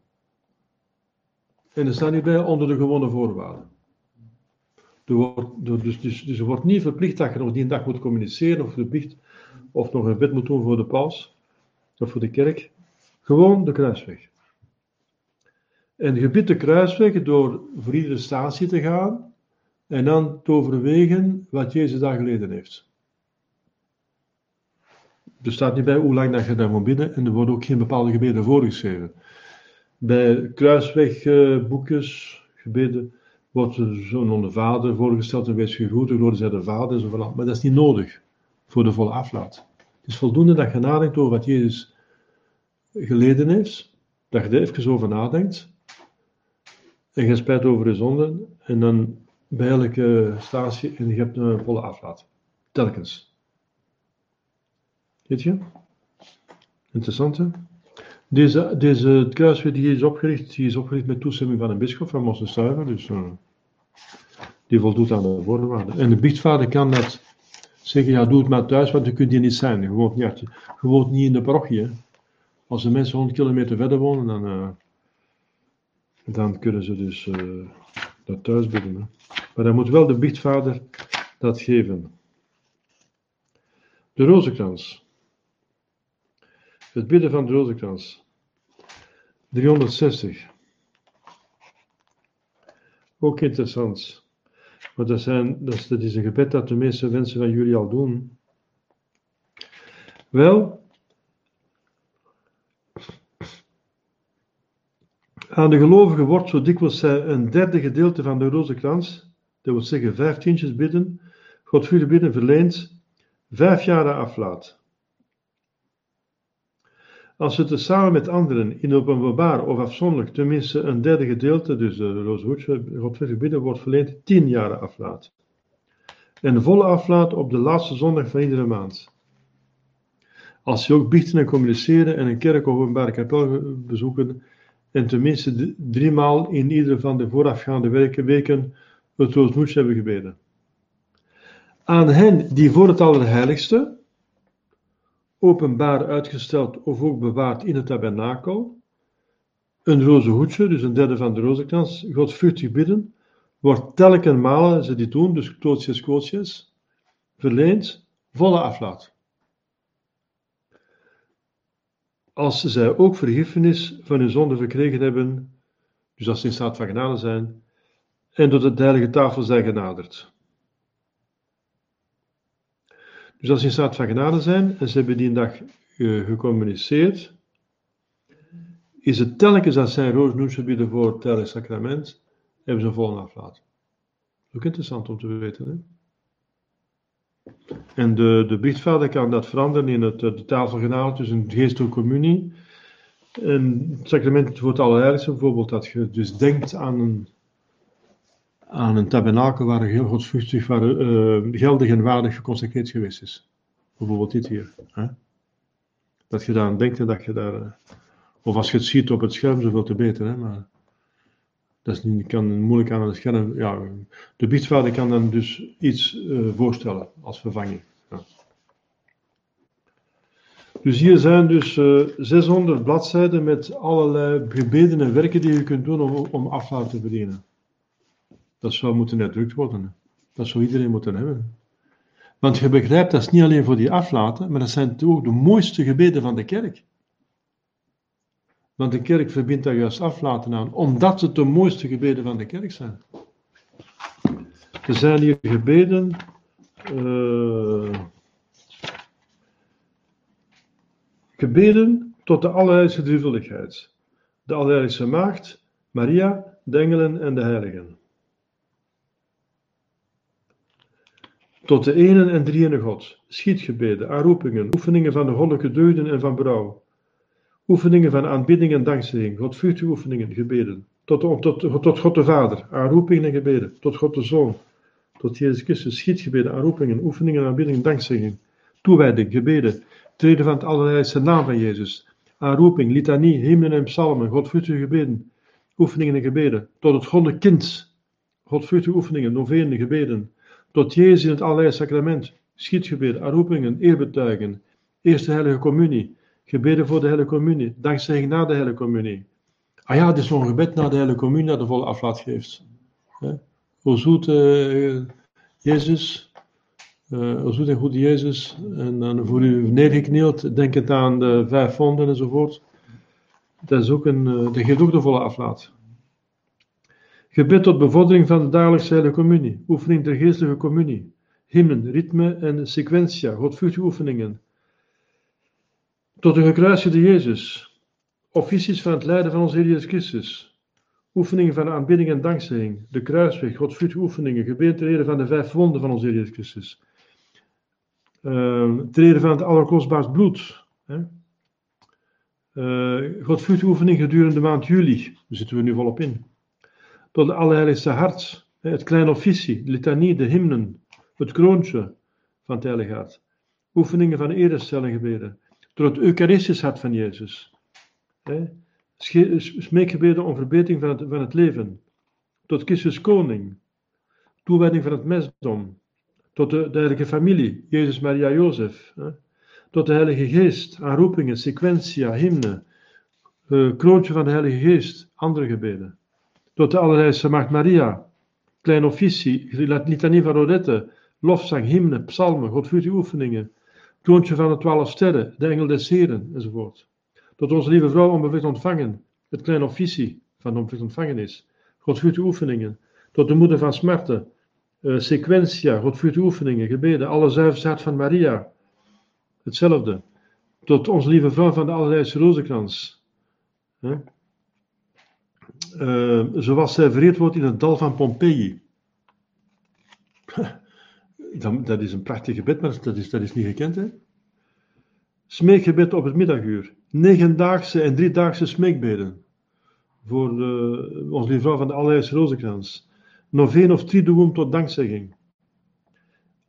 En er staat hierbij onder de gewone voorwaarden. Dus, dus, dus er wordt niet verplicht dat je nog die dag moet communiceren of verplicht of nog een wet moet doen voor de paus of voor de kerk. Gewoon de kruisweg. En je de kruisweg door voor iedere statie te gaan en dan te overwegen wat Jezus daar geleden heeft. Er staat niet bij hoe lang dat je daar moet bidden en er worden ook geen bepaalde gebeden voorgeschreven. Bij kruiswegboekjes, gebeden, wordt zo'n onder vader voorgesteld en wees gegroet, glorie zij de vader, zo Maar dat is niet nodig voor de volle aflaat. Het is voldoende dat je nadenkt over wat Jezus geleden heeft, dat je er even over nadenkt, en je spijt over de zonde, en dan bij elke statie en je hebt een volle aflaat. Telkens. Weet je? Interessant hè? Deze, deze kruisweg die is opgericht, die is opgericht met toestemming van een bischop van Mosselstuiver, dus uh, die voldoet aan de voorwaarden. En de biechtvader kan dat zeggen, ja doe het maar thuis, want je kunt hier niet zijn. Je woont niet, je niet in de parochie. Als de mensen 100 kilometer verder wonen, dan, uh, dan kunnen ze dus uh, dat thuis bidden. Maar dan moet wel de biechtvader dat geven. De rozenkrans. Het bidden van de rozenkrans. 360. Ook interessant. Maar dat, zijn, dat, is, dat is een gebed dat de meeste mensen van jullie al doen. Wel, aan de gelovigen wordt zo dikwijls een derde gedeelte van de rozenkrans, dat wil zeggen vijf tientjes bidden, Godvruchtig bidden verleend, vijf jaren aflaat. Als ze het samen met anderen in openbaar of afzonderlijk tenminste een derde gedeelte, dus de roze godvruchtig bidden, wordt verleend, tien jaren aflaat. En volle aflaat op de laatste zondag van iedere maand. Als ze ook biechten en communiceren en een kerk of openbare kapel bezoeken en tenminste driemaal in iedere van de voorafgaande weken het roosmoeds hebben gebeden. Aan hen die voor het Allerheiligste, openbaar uitgesteld of ook bewaard in het tabernakel, een roze hoedje, dus een derde van de rozenkrans, godvruchtig bidden, wordt telkens malen ze dit doen, dus klootjes, klootjes, verleend, volle aflaat. Als zij ook vergiffenis van hun zonde verkregen hebben, dus als ze in staat van genade zijn, en tot de heilige tafel zijn genaderd. Dus als ze in staat van genade zijn en ze hebben die dag uh, gecommuniceerd, is het telkens als zij roosnoes bieden voor het heilige sacrament, hebben ze een volle aflaat. Ook interessant om te weten. Hè? En de, de biechtvader kan dat veranderen in het, de tafelgenade, dus een geestelijke communie. En het sacrament voor het allerheiligste, bijvoorbeeld dat je dus denkt aan een, aan een tabernakel waar heel godsvruchtig, waar uh, geldig en waardig geconsecreerd geweest is. Bijvoorbeeld dit hier. Hè? Dat je daar denkt en dat je daar... Uh, of als je het ziet op het scherm, zoveel te beter. Hè? Maar dat is kan moeilijk aan het scherm. Ja, de biechtvader kan dan dus iets uh, voorstellen als vervanging. Ja. Dus hier zijn dus uh, 600 bladzijden met allerlei gebeden en werken die je kunt doen om, om te verdienen. Dat zou moeten uitdrukt worden. Dat zou iedereen moeten hebben. Want je begrijpt, dat is niet alleen voor die aflaten, maar dat zijn ook de mooiste gebeden van de kerk. Want de kerk verbindt daar juist aflaten aan, omdat het de mooiste gebeden van de kerk zijn. Er zijn hier gebeden. Uh, gebeden tot de allerheiligste drievuldigheid. De allerheiligste maagd, Maria, de engelen en de heiligen. Tot de ene en drieëne God. Schietgebeden, aanroepingen, oefeningen van de goddelijke deugden en van brouw Oefeningen van aanbidding en dankzegging, Godvruchtige oefeningen, gebeden. Tot, tot, tot, God de Vader, aanroepingen en gebeden. Tot God de Zoon, tot Jezus Christus, schietgebeden, aanroepingen, oefeningen, aanbidding, dankzegging. Toewijding, gebeden, treden van het allerheiligste naam van Jezus. Aanroeping, litanie, hymnen en psalmen, Godvruchtige gebeden, oefeningen en gebeden. Tot het goddelijk kind, Godvruchtige oefeningen, novenen, gebeden. Tot Jezus in het allerheiligste sacrament, schietgebeden, aanroepingen, eerbetuigen. Eerste heilige communie, Gebeden voor de hele communie. Dankzegging na de hele communie. Ah ja, het is een gebed na de hele communie dat de volle aflaat geeft. Hoe zoet uh, Jezus, uh, hoe zoet en goed Jezus. En dan voor u neergeknield, het aan de vijf vonden enzovoort. Dat, is ook een, uh, dat geeft de volle aflaat. Gebed tot bevordering van de dagelijkse hele communie. Oefening der geestelijke communie. Hymnen, ritme en sequentia. Godvruchtige oefeningen tot de gekruisigde Jezus, officies van het lijden van onze Heer Jezus Christus, oefeningen van aanbidding en dankzegging, de kruisweg, Godvruchtige oefeningen, gebeden van de vijf wonden van onze Heer Jezus Christus, uh, treden van het allerkostbaarst bloed, hè? Uh, Godvruchtige oefening gedurende de maand juli, daar zitten we nu volop in, tot de Allerheiligste Hart, het kleine officie, de litanie, de hymnen, het kroontje van het Heilige Hart, oefeningen van erestelling gebeden, door het Eucharistisch hart van Jezus. Smeekgebeden om verbetering van het, van het leven. Tot Christus koning. Toewijding van het mensdom. Tot de, heilige familie, Jezus, Maria, Jozef. Tot de Heilige Geest, aanroepingen, sequentia, hymne. Uh, kroontje van de Heilige Geest, andere gebeden. Tot de Allerheiligste Maagd Maria, klein officie, litanie van Rodette, lofzang, hymne, psalmen, godvruchtige oefeningen, Toontje van de twaalf sterren, de engel des heren, enzovoort. Tot onze lieve vrouw onbevlekt ontvangen, het kleine officie van onbevlekt ontvangen is. Godvruchtige oefeningen. Tot de moeder van smarten, uh, sequentia, Godvruchtige oefeningen, gebeden, alle zuiverheid van Maria. Hetzelfde. Tot onze lieve vrouw van de allerleidste rozenkrans. Uh, zoals zij vereerd wordt in het dal van Pompeii. Dat, dat is een prachtig gebed, maar dat is, dat is niet gekend. Hè? Smeekgebed op het middaguur. negendaagse en driedaagse smeekbeden voor uh, onze lieve vrouw van de Allerheilige Rozenkrans. Één of doen tot dankzegging.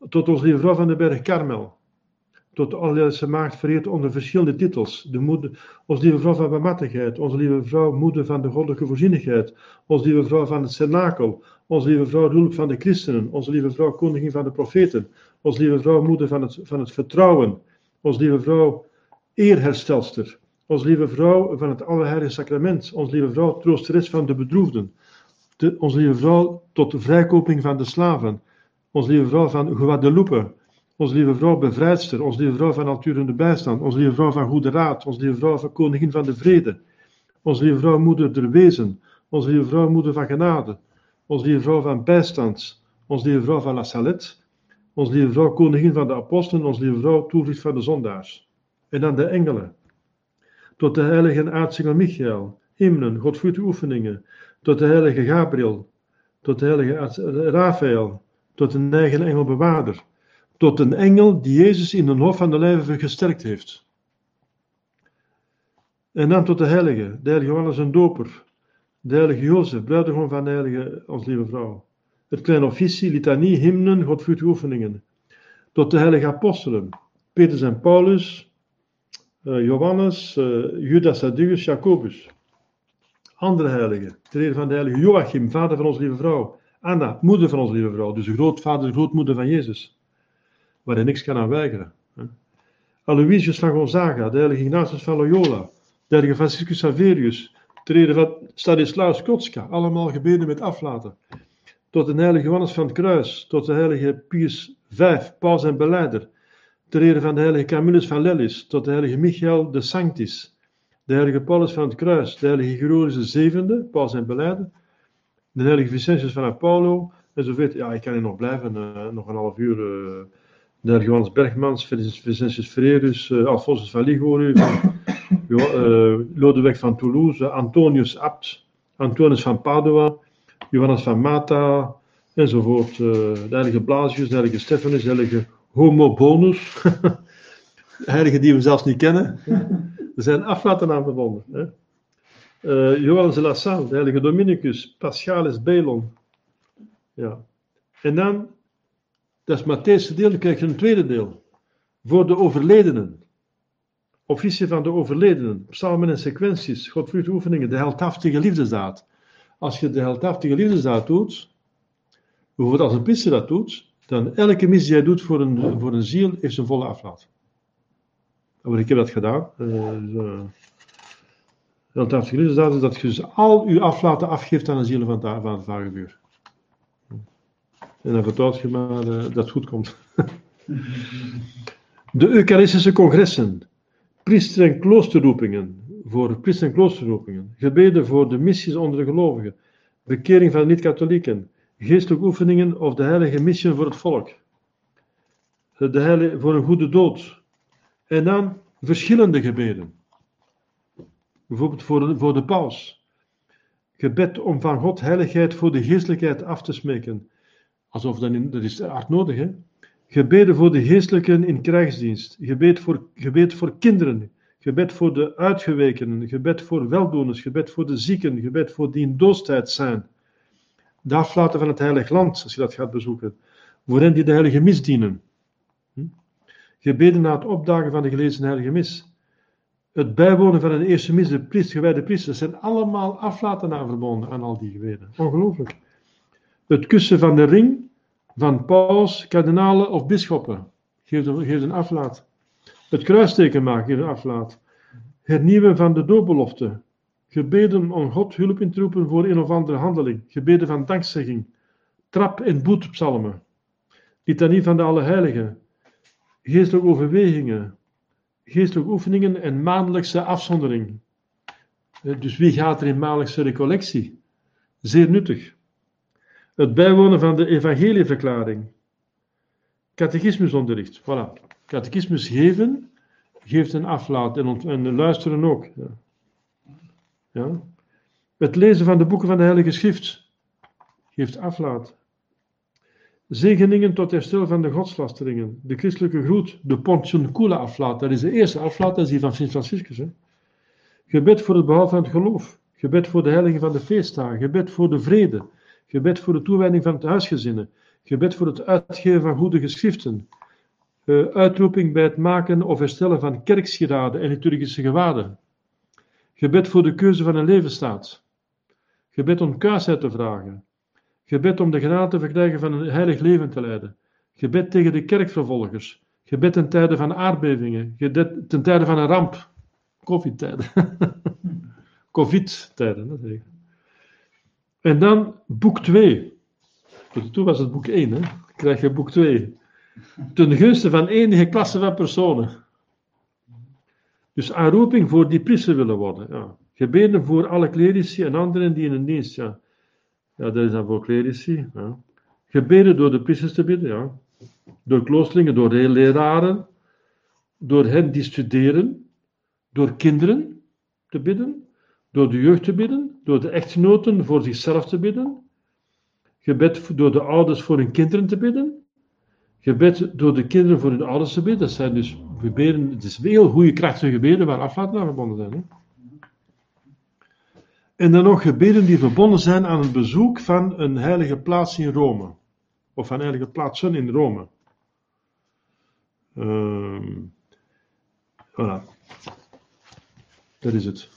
Tot onze lieve vrouw van de berg Karmel. Tot de Allerheilige Maagd vereerd onder verschillende titels. De moeder, onze lieve vrouw van barmhartigheid. Onze lieve vrouw moeder van de goddelijke voorzienigheid. Onze lieve vrouw van het cenakel. Onze lieve vrouw hulp van de christenen. Onze lieve vrouw koningin van de profeten. Onze lieve vrouw moeder van het, van het vertrouwen. Onze lieve vrouw eerherstelster. Onze lieve vrouw van het Allerheilige Sacrament. Onze lieve vrouw troosteres van de bedroefden. De, onze lieve vrouw tot de vrijkoping van de slaven. Onze lieve vrouw van Guadeloupe. Onze lieve vrouw bevrijdster. Onze lieve vrouw van alturende bijstand. Onze lieve vrouw van goede raad. Onze lieve vrouw van koningin van de vrede. Onze lieve vrouw moeder der wezen. Onze lieve vrouw moeder van genade. Onze lieve vrouw van bijstand. Onze lieve vrouw van la Salette. Onze lieve vrouw koningin van de apostelen. Onze lieve vrouw toevlucht van de zondaars. En dan de engelen tot de heilige aartsengel Michael, hymnen, Godvruchte oefeningen, tot de heilige Gabriel, tot de heilige Raphaël, tot een eigen engelbewaarder, tot een engel die Jezus in de hof van de lijven gesterkt heeft. En dan tot de heilige, de heilige Johannes en doper, de heilige Jozef, bruidegom van de heilige, ons lieve vrouw. Het kleine officie, litanie, hymnen, Godvruchte oefeningen. Tot de heilige apostelen, Petrus en Paulus, uh, Johannes, uh, Judas Thaddeus, Jacobus. Andere heiligen. Ter ere van de heilige Joachim, vader van onze lieve vrouw. Anna, moeder van onze lieve vrouw. Dus de grootvader, de grootmoeder van Jezus. Waar hij niks kan aan weigeren. Aloysius van Gonzaga, de heilige Ignatius van Loyola. De heilige Franciscus Saverius. Ter ere van Stanislaus Kotska. Allemaal gebeden met aflaten. Tot de heilige Johannes van het Kruis. Tot de heilige Pius V, paus en beleider ere van de heilige Camillus van Lellis, tot de heilige Michael de Sanctis, de heilige Paulus van het Kruis, de heilige Gregoris de Zevende, Paulus en Beleiden, de heilige Vicentius van Apollo, enzovoort. Ja, ik kan hier nog blijven, uh, nog een half uur. Uh, de Johannes Bergmans, Vicentius Ferrerus, uh, Alphonsus van Ligori, Lodewijk van Toulouse, Antonius Abt, Antonius van Padua, Johannes van Mata, enzovoort. de heilige Blasius, de heilige Stephanus, de heilige homo bonus, heiligen die we zelfs niet kennen. Er zijn aflaten aan verbonden. Uh, Johannes de La Salle, de heilige Dominicus, Paschalis Belon. Ja. En dan, dat is Matthäus deel, dan krijg je een tweede deel. Voor de overledenen. Officie van de overledenen. Psalmen en sequenties, Godvrucht oefeningen, de heldhaftige liefdesdaad. Als je de heldhaftige liefdesdaad doet, bijvoorbeeld als een priester dat doet, dan elke mis die jij doet voor een, voor een ziel, heeft zijn volle aflaat. Maar ik heb dat gedaan. Uh, dat heeft is dat je dus al uw aflaten afgeeft aan de zielen van, van het vagevuur. En dan vertrouwt je maar uh, dat het goed komt. de Eucharistische congressen, priester- en kloosterroepingen, voor priester- en kloosterroepingen, gebeden voor de missies onder de gelovigen, bekering van niet-katholieken, geestelijke oefeningen of de heilige missie voor het volk. De heilige, voor een goede dood. En dan verschillende gebeden. Bijvoorbeeld voor de, voor de paus. Gebed om van God heiligheid voor de geestelijkheid af te smeken. Alsof dat, in, dat is hard nodig, hè? Gebeden voor de geestelijken in krijgsdienst. Gebed voor, gebed voor kinderen. Gebed voor de uitgewekenen. Gebed voor weldoeners. Gebed voor de zieken. Gebed voor die in doodstijd zijn de aflaten van het heilig land, als je dat gaat bezoeken, hen die de heilige mis dienen. Hm? Gebeden na het opdagen van de gelezen heilige mis. Het bijwonen van een eerste mis, de priester, gewijde priesters, zijn allemaal aflaten aan verbonden aan al die gebeden. Ongelooflijk. Het kussen van de ring van paus, kardinalen of bisschoppen geeft een, een aflaat. Het kruisteken maken geeft een aflaat. Hernieuwen van de doorbelofte gebeden om God hulp in te roepen voor een of andere handeling, gebeden van dankzegging, trap- en boetpsalmen, litanie van de Allerheiligen, geestelijke overwegingen, geestelijke oefeningen en maandelijkse afzondering. Eh, dus wie gaat er in maandelijkse recollectie? Zeer nuttig. Het bijwonen van de evangelieverklaring. Catechismusonderricht. Voilà. Catechismus geven geeft een aflaat en, en luisteren ook. Ja. Het lezen van de boeken van de Heilige Schrift geeft aflaat. Zegeningen tot herstel van de godslasteringen. De christelijke groet, de Pontiuncula aflaat. Dat is de eerste aflaat, dat is die van Sint Franciscus. Hè? Gebed voor het behoud van het geloof. Gebed voor de heilige van de feestdagen. Gebed voor de vrede. Gebed voor de toewijding van het huisgezinnen. Gebed voor het uitgeven van goede geschriften. Uh, uitroeping bij het maken of herstellen van kerkschiraden en liturgische gewaden. Gebed voor de keuze van een levensstaat. Gebed om kuisheid te vragen. Gebed om de genade te verkrijgen van een heilig leven te leiden. Gebed tegen de kerkvervolgers. Gebed ten tijde van aardbevingen. Gebed ten tijde van een ramp. Covid-tijden. Covid-tijden, dat ik. En dan boek 2. Toen was het boek 1, hè? Krijg je boek 2. Ten gunste van enige klasse van personen. Dus aanroeping voor die priester willen worden. Ja. Gebeden voor alle clerici en anderen die in een dienst. Ja, ja dat is dan voor clerici. Ja. Gebeden door de priesters te bidden. Ja. Door kloosterlingen, door leraren. Door hen die studeren. Door kinderen te bidden. Door de jeugd te bidden. Door de echtgenoten voor zichzelf te bidden. Gebed door de ouders voor hun kinderen te bidden. Gebed door de kinderen voor hun ouders te bidden. Dat zijn dus gebeden, het is heel goede krachtige gebeden waar aflaat naar verbonden zijn. Hè? En dan nog gebeden die verbonden zijn aan het bezoek van een heilige plaats in Rome. Of van heilige plaatsen in Rome. Um, voilà. Dat is het.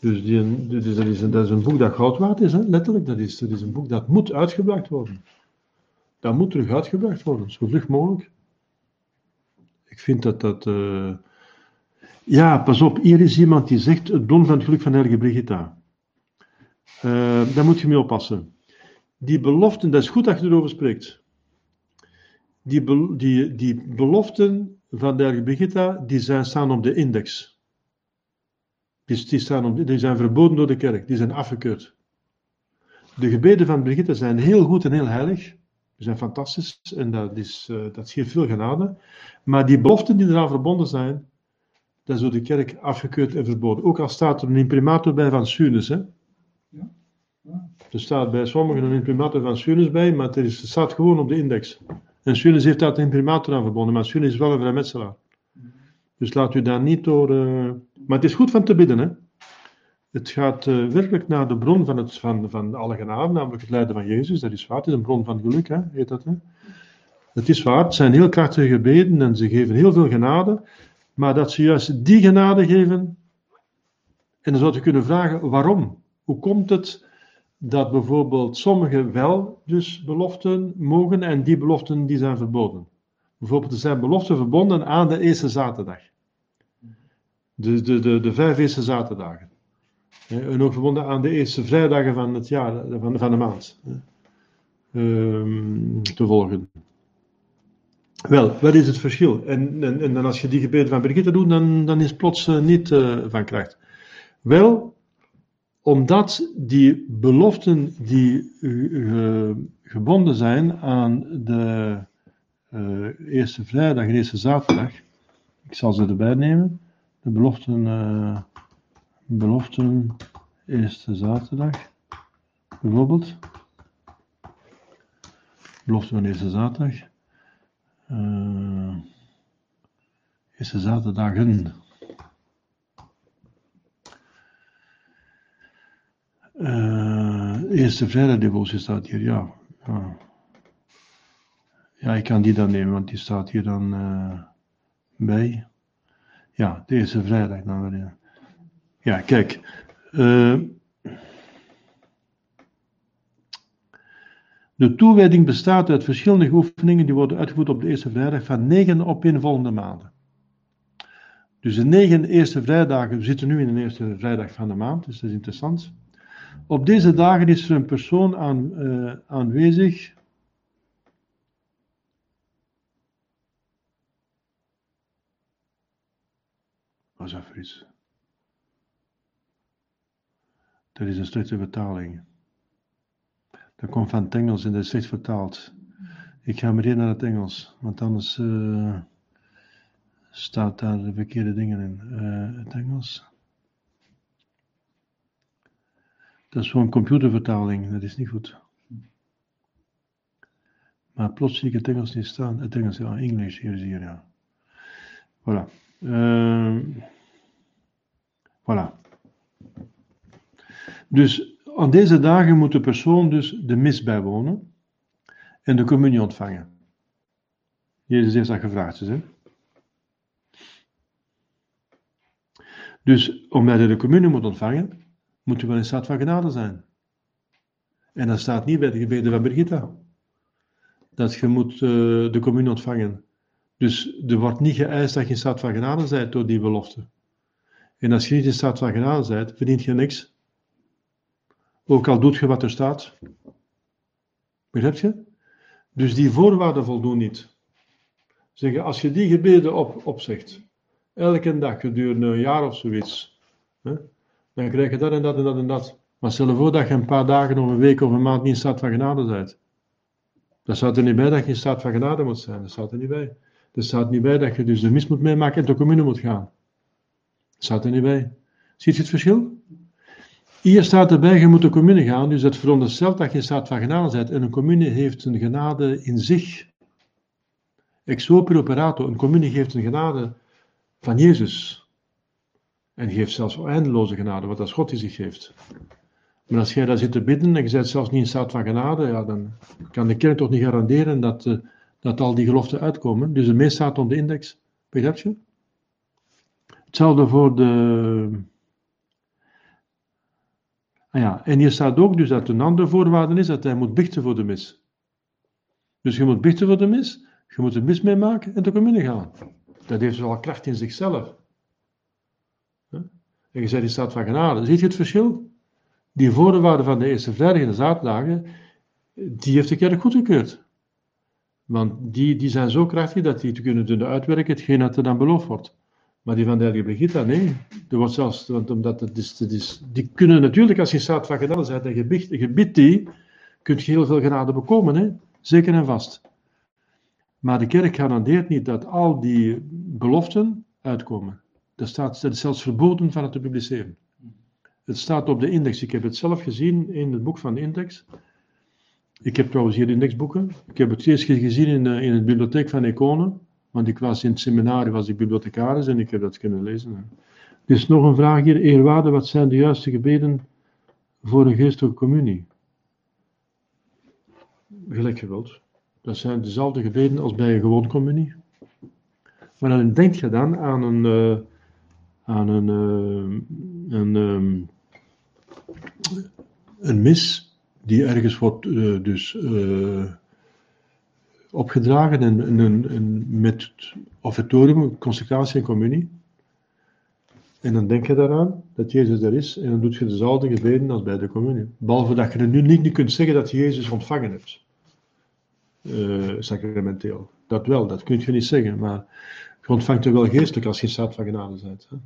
Dus die, dus dat, is een, boek dat goud waard is, hè? letterlijk. Dat is, dat is een boek dat moet uitgebracht worden. Dat moet terug uitgebracht worden, zo vlug mogelijk. Ik vind dat dat. Uh... Ja, pas op, hier is iemand die zegt het bron van het geluk van Heilige Brigitta. Uh, daar moet je mee oppassen. Die beloften, dat is goed dat je erover spreekt. Die, die, die beloften van de Heilige Brigitta, die zijn, staan op de index. Die, die, staan die zijn verboden door de kerk, die zijn afgekeurd. De gebeden van Brigitte zijn heel goed en heel heilig. Die zijn fantastisch en dat, is, uh, dat geeft veel genade. Maar die beloften die eraan verbonden zijn, dat is door de kerk afgekeurd en verboden. Ook al staat er een imprimator bij van Sunes. Hè? Ja. Ja. Er staat bij sommigen een imprimator van Sunes bij, maar het, is, het staat gewoon op de index. En Sunes heeft daar een imprimator aan verbonden, maar Sunes is wel een vrijmetselaar. Dus laat u daar niet door. Uh... Maar het is goed van te bidden, hè? Het gaat uh, werkelijk naar de bron van, het, van, van alle genade, namelijk het lijden van Jezus. Dat is waar, het is een bron van geluk, hè? heet dat. Hè? Het is waar, het zijn heel krachtige gebeden en ze geven heel veel genade. Maar dat ze juist die genade geven. En dan zou je kunnen vragen waarom? Hoe komt het dat bijvoorbeeld sommigen wel dus beloften mogen en die beloften die zijn verboden? Bijvoorbeeld er zijn beloften verbonden aan de eerste zaterdag. De, de, de, de vijf eerste zaterdagen. En ook verbonden aan de eerste vrijdagen van het jaar, van, van de maand. Um, te volgen. Wel, wat is het verschil? En, en, en als je die gebeden van Brigitte doet, dan, dan is het plots uh, niet uh, van kracht. Wel, omdat die beloften die uh, gebonden zijn aan de eerste vrijdag en eerste zaterdag, ik zal ze erbij nemen, de beloften, beloften eerste zaterdag, bijvoorbeeld, belofte van eerste zaterdag, uh, de zaterdagen. Uh, eerste vrijdagdevotie staat hier, ja. ja. Ja, ik kan die dan nemen, want die staat hier dan uh, bij. Ja, de eerste vrijdag dan weer. Ja, kijk. Uh, De toewijding bestaat uit verschillende oefeningen die worden uitgevoerd op de eerste vrijdag van negen opeenvolgende maanden. Dus de negen eerste vrijdagen, we zitten nu in de eerste vrijdag van de maand, dus dat is interessant. Op deze dagen is er een persoon aan, uh, aanwezig. Wat is dat is een slechte vertaling. Dat komt van Engels en dat is slecht vertaald. Ik ga meteen naar het Engels, want anders uh, staat daar de verkeerde dingen in. Uh, het Engels. Dat is gewoon computervertaling, dat is niet goed. Maar plots zie ik het Engels niet staan. Het Engels, ja, English, hier hier, ja. Voilà. Uh, Voilà. Dus aan deze dagen moet de persoon dus de mis bijwonen en de communie ontvangen. Jezus heeft dat gevraagd. Dus, hè? dus omdat je de communie moet ontvangen, moet je wel in staat van genade zijn. En dat staat niet bij de gebeden van Brigitta. Dat je moet uh, de communie ontvangen. Dus er wordt niet geëist dat je in staat van genade bent door die belofte. En als je niet in staat van genade bent, verdient je niks. Ook al doet je wat er staat. Begrijp je? Dus die voorwaarden voldoen niet. Zeggen, als je die gebeden op, opzegt, elke dag gedurende een jaar of zoiets, hè, dan krijg je dat en dat en dat en dat. Maar stel je voor dat je een paar dagen of een week of een maand niet in staat van genade bent. Dat staat er niet bij dat je in staat van genade moet zijn. Dat staat er niet bij. Er staat niet bij dat je dus de mis moet meemaken en de commune moet gaan. Staat er niet bij. Ziet je het verschil? Hier staat erbij, je moet de commune gaan, dus dat veronderstelt dat je in staat van genade bent. En een commune heeft een genade in zich. Ex opere operato, een commune geeft een genade van Jezus. En geeft zelfs eindeloze genade, wat als God die zich geeft. Maar als jij daar zit te bidden en je bent zelfs niet in staat van genade, ja, dan kan de kerk toch niet garanderen dat, uh, dat al die geloften uitkomen. Dus de meest staat op de index. Begrijp je? Hetzelfde voor de. Ah ja, en hier staat ook dus dat een andere voorwaarde is dat hij moet bichten voor de mis. Dus je moet bichten voor de mis, je moet de mis meemaken en de commune gaan. Dat heeft wel kracht in zichzelf. En je zegt in staat van genade. Ziet je het verschil? Die voorwaarden van de eerste vrijdag en de zaterdagen, die heeft de kerk goedgekeurd. Want die, die zijn zo krachtig dat die te kunnen doen uitwerken hetgeen dat er dan beloofd wordt. Maar die van de heilige Brigitte, nee. Er wordt zelfs, want omdat het is, het die kunnen natuurlijk, als je staat van genade bent en je gebiedt die, kun je heel veel genade bekomen, hè? zeker en vast. Maar de kerk garandeert niet dat al die beloften uitkomen. Dat, staat, is zelfs verboden van het te publiceren. Het staat op de index. Ik heb het zelf gezien in het boek van de index. Ik heb trouwens hier de indexboeken. Ik heb het eerst gezien in de, in de bibliotheek van Econen. Want ik was in het seminarie, was ik bibliothecaris en ik heb dat kunnen lezen. Dus nog een vraag hier. Eerwaarde, wat zijn de juiste gebeden voor een geestelijke communie? Gelijk geweld. Dat zijn dezelfde gebeden als bij een gewone communie. Maar dan denk je dan aan een, uh, aan een, uh, een, um, een mis die ergens wordt uh, dus opgedragen en, en, en, met offertorium, consecratie en communie. En dan denk je daaraan dat Jezus er is en dan doet je dezelfde gebeden als bij de communie. Behalve dat je nu niet kunt zeggen dat je Jezus ontvangen hebt uh, sacramenteel. Dat wel, dat kun je niet zeggen, maar je ontvangt er wel geestelijk als je staat van genade bent. Hè?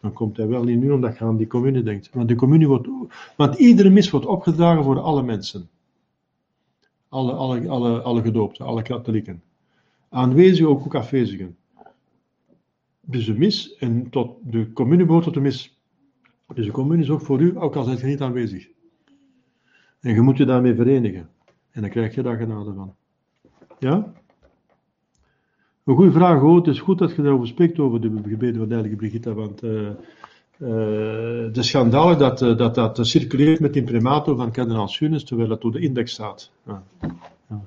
Dan komt hij wel niet nu omdat je aan die commune denkt. Want, die commune wordt, want iedere mis wordt opgedragen voor alle mensen. Alle, alle, alle, alle gedoopten, alle katholieken. Aanwezigen, ook, ook afwezigen. Dus de mis, en tot de commune behoort tot de mis. Dus de commune is ook voor u, ook al zijt je niet aanwezig. En je moet je daarmee verenigen. En dan krijg je daar genade van. Ja? Een goede vraag, hoor. Het is goed dat je daarover spreekt, over de gebeden van de heilige Brigitta, want uh, uh, het is schandalig dat, uh, dat dat circuleert met imprimato van kardinaal Sunes, terwijl dat op de index staat. Ja. Ja.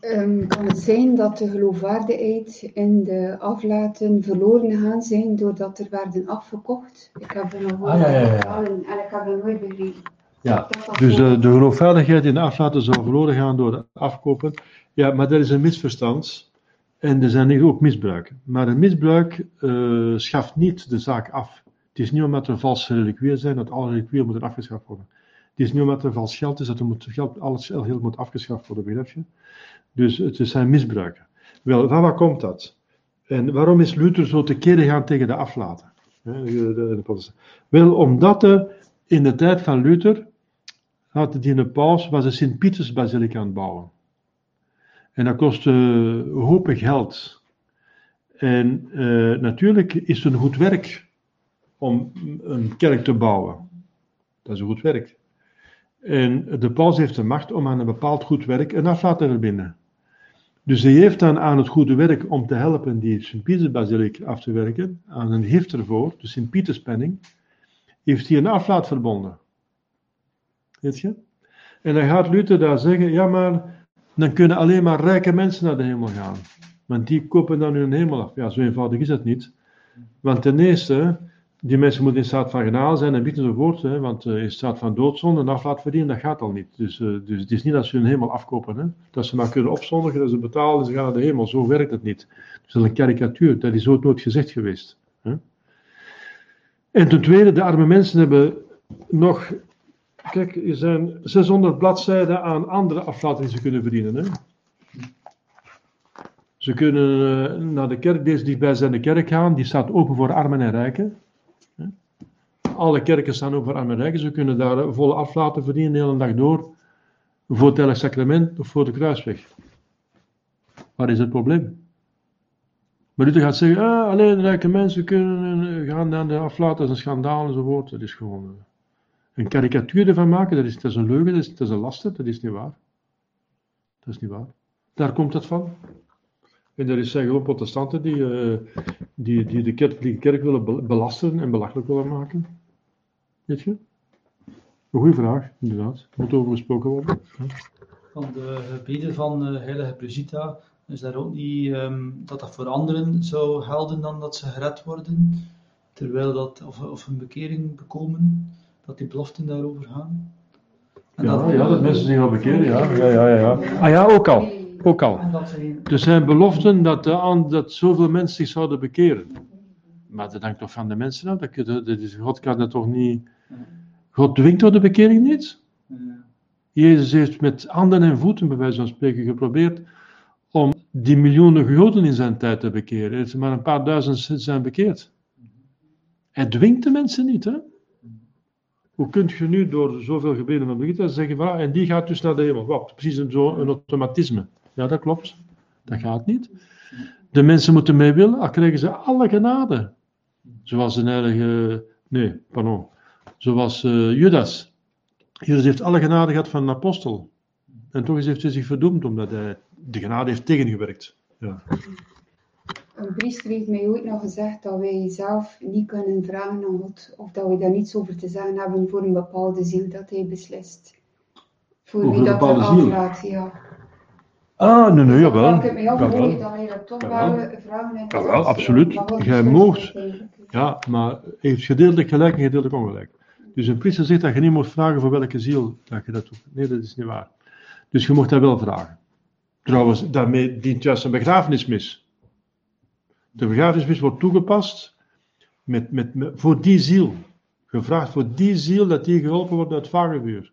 Um, kan het zijn dat de geloofwaardigheid in de aflaten verloren gaan zijn doordat er werden afgekocht? Ik heb er nog ah, ja, ja, ja. en ik heb er nooit begrepen. Ja, dus de, de geloofwaardigheid in de aflaten zou verloren gaan door het afkopen. Ja, maar dat is een misverstand. En er zijn ook misbruiken. Maar een misbruik uh, schaft niet de zaak af. Het is niet omdat er valse reliquieën zijn dat alle reliquieën moeten afgeschaft worden. Het is niet omdat er vals geld is dat er moet, geld, alles moet afgeschaft worden, begrijp je? Dus het zijn misbruiken. Wel, van waar komt dat? En waarom is Luther zo tekeer gaan tegen de aflaten? Wel, omdat er in de tijd van Luther had die paus, was de Sint-Pietersbasiliek aan het bouwen. En dat kostte een hoop geld. En uh, natuurlijk is het een goed werk om een kerk te bouwen. Dat is een goed werk. En de paus heeft de macht om aan een bepaald goed werk een aflaat te verbinden. Dus hij heeft dan aan het goede werk om te helpen die Sint-Pietersbasiliek af te werken, aan een gift ervoor, de Sint-Pieterspenning, heeft hij een aflaat verbonden. Weet je? En dan gaat Luther daar zeggen, ja maar, dan kunnen alleen maar rijke mensen naar de hemel gaan. Want die kopen dan hun hemel af. Ja, zo eenvoudig is het niet. Want ten eerste, die mensen moeten in staat van genade zijn en bieden enzovoort. Want uh, in staat van doodzonde en aflaat verdienen, dat gaat al niet. Dus, uh, dus het is niet dat ze hun hemel afkopen. Hè, dat ze maar kunnen opzondigen, dat ze betalen en ze gaan naar de hemel. Zo werkt het niet. Dat is een karikatuur. Dat is ooit nooit gezegd geweest. Hè. En ten tweede, de arme mensen hebben nog... Kijk, er zijn 600 bladzijden aan andere aflaten die ze kunnen verdienen. Hè. Ze kunnen uh, naar de kerk, deze dichtbij zijn de kerk gaan, die staat open voor armen en rijken. Alle kerken staan open voor armen en rijken, ze kunnen daar volle aflaten verdienen de hele dag door, voor het sacrament of voor de kruisweg. Waar is het probleem? Maar Luther gaat zeggen, ah, alleen rijke mensen kunnen gaan naar de aflaten, dat is een schandaal enzovoort. Dat is gewoon een karikatuur ervan maken, dat is, dat is een leugen, dat is, dat een laster, dat is niet waar. Dat is niet waar. Daar komt het van. En er zijn gewoon protestanten die, uh, die, die de kerk, kerk willen belasten en belachelijk willen maken. Weet je? Een goede vraag, inderdaad. Moet over gesproken worden. Van de gebeden van uh, heilige Brigitta, is daar ook niet um, dat dat voor anderen zou gelden dan dat ze gered worden, terwijl dat, of, of een bekering bekomen, dat die beloften daarover gaan? En ja, dat, ja, dat mensen zich al bekeren, ja. Ja, ja, ja, ja. Ah ja, ook al. Ook al. Er zijn beloften dat, de, dat zoveel mensen zich zouden bekeren. Maar dat hangt toch van de mensen af. Dat, dat is, God kan dat toch niet. God dwingt tot de bekering niet. Jezus heeft met handen en voeten, bij wijze van spreken, geprobeerd om die miljoenen Joden in zijn tijd te bekeren. Er zijn maar een paar duizend zijn bekeerd. Hij dwingt de mensen niet, hè? Hoe kunt je nu door zoveel gebeden van Brigitte zeggen, van, en die gaat dus naar de hemel? Wat? Precies een, een automatisme. Ja, dat klopt. Dat gaat niet. De mensen moeten mee willen, al krijgen ze alle genade. Zoals een heilige, nee, pardon, zoals uh, Judas. Judas heeft alle genade gehad van een apostel. En toch heeft hij zich verdoemd omdat hij de genade heeft tegengewerkt. Ja. Een priester heeft mij ooit nog gezegd dat wij zelf niet kunnen vragen aan God, of dat we daar niets over te zeggen hebben voor een bepaalde ziel dat hij beslist. Voor over wie dat er ja. Ah, nee, nee, jawel. Ik heb mij afgevraagd dat je dat toch wel vragen hebt. Jawel, absoluut. Jij moogt. Ja, maar hij heeft gedeeltelijk gelijk en gedeeltelijk ongelijk. Dus een priester zegt dat je niet moet vragen voor welke ziel dat je dat doet. Nee, dat is niet waar. Dus je mocht dat wel vragen. Trouwens, daarmee dient juist een begrafenismis. De begrafenismis wordt toegepast met, met, voor die ziel. Gevraagd voor die ziel dat die geholpen wordt uit het vagevuur.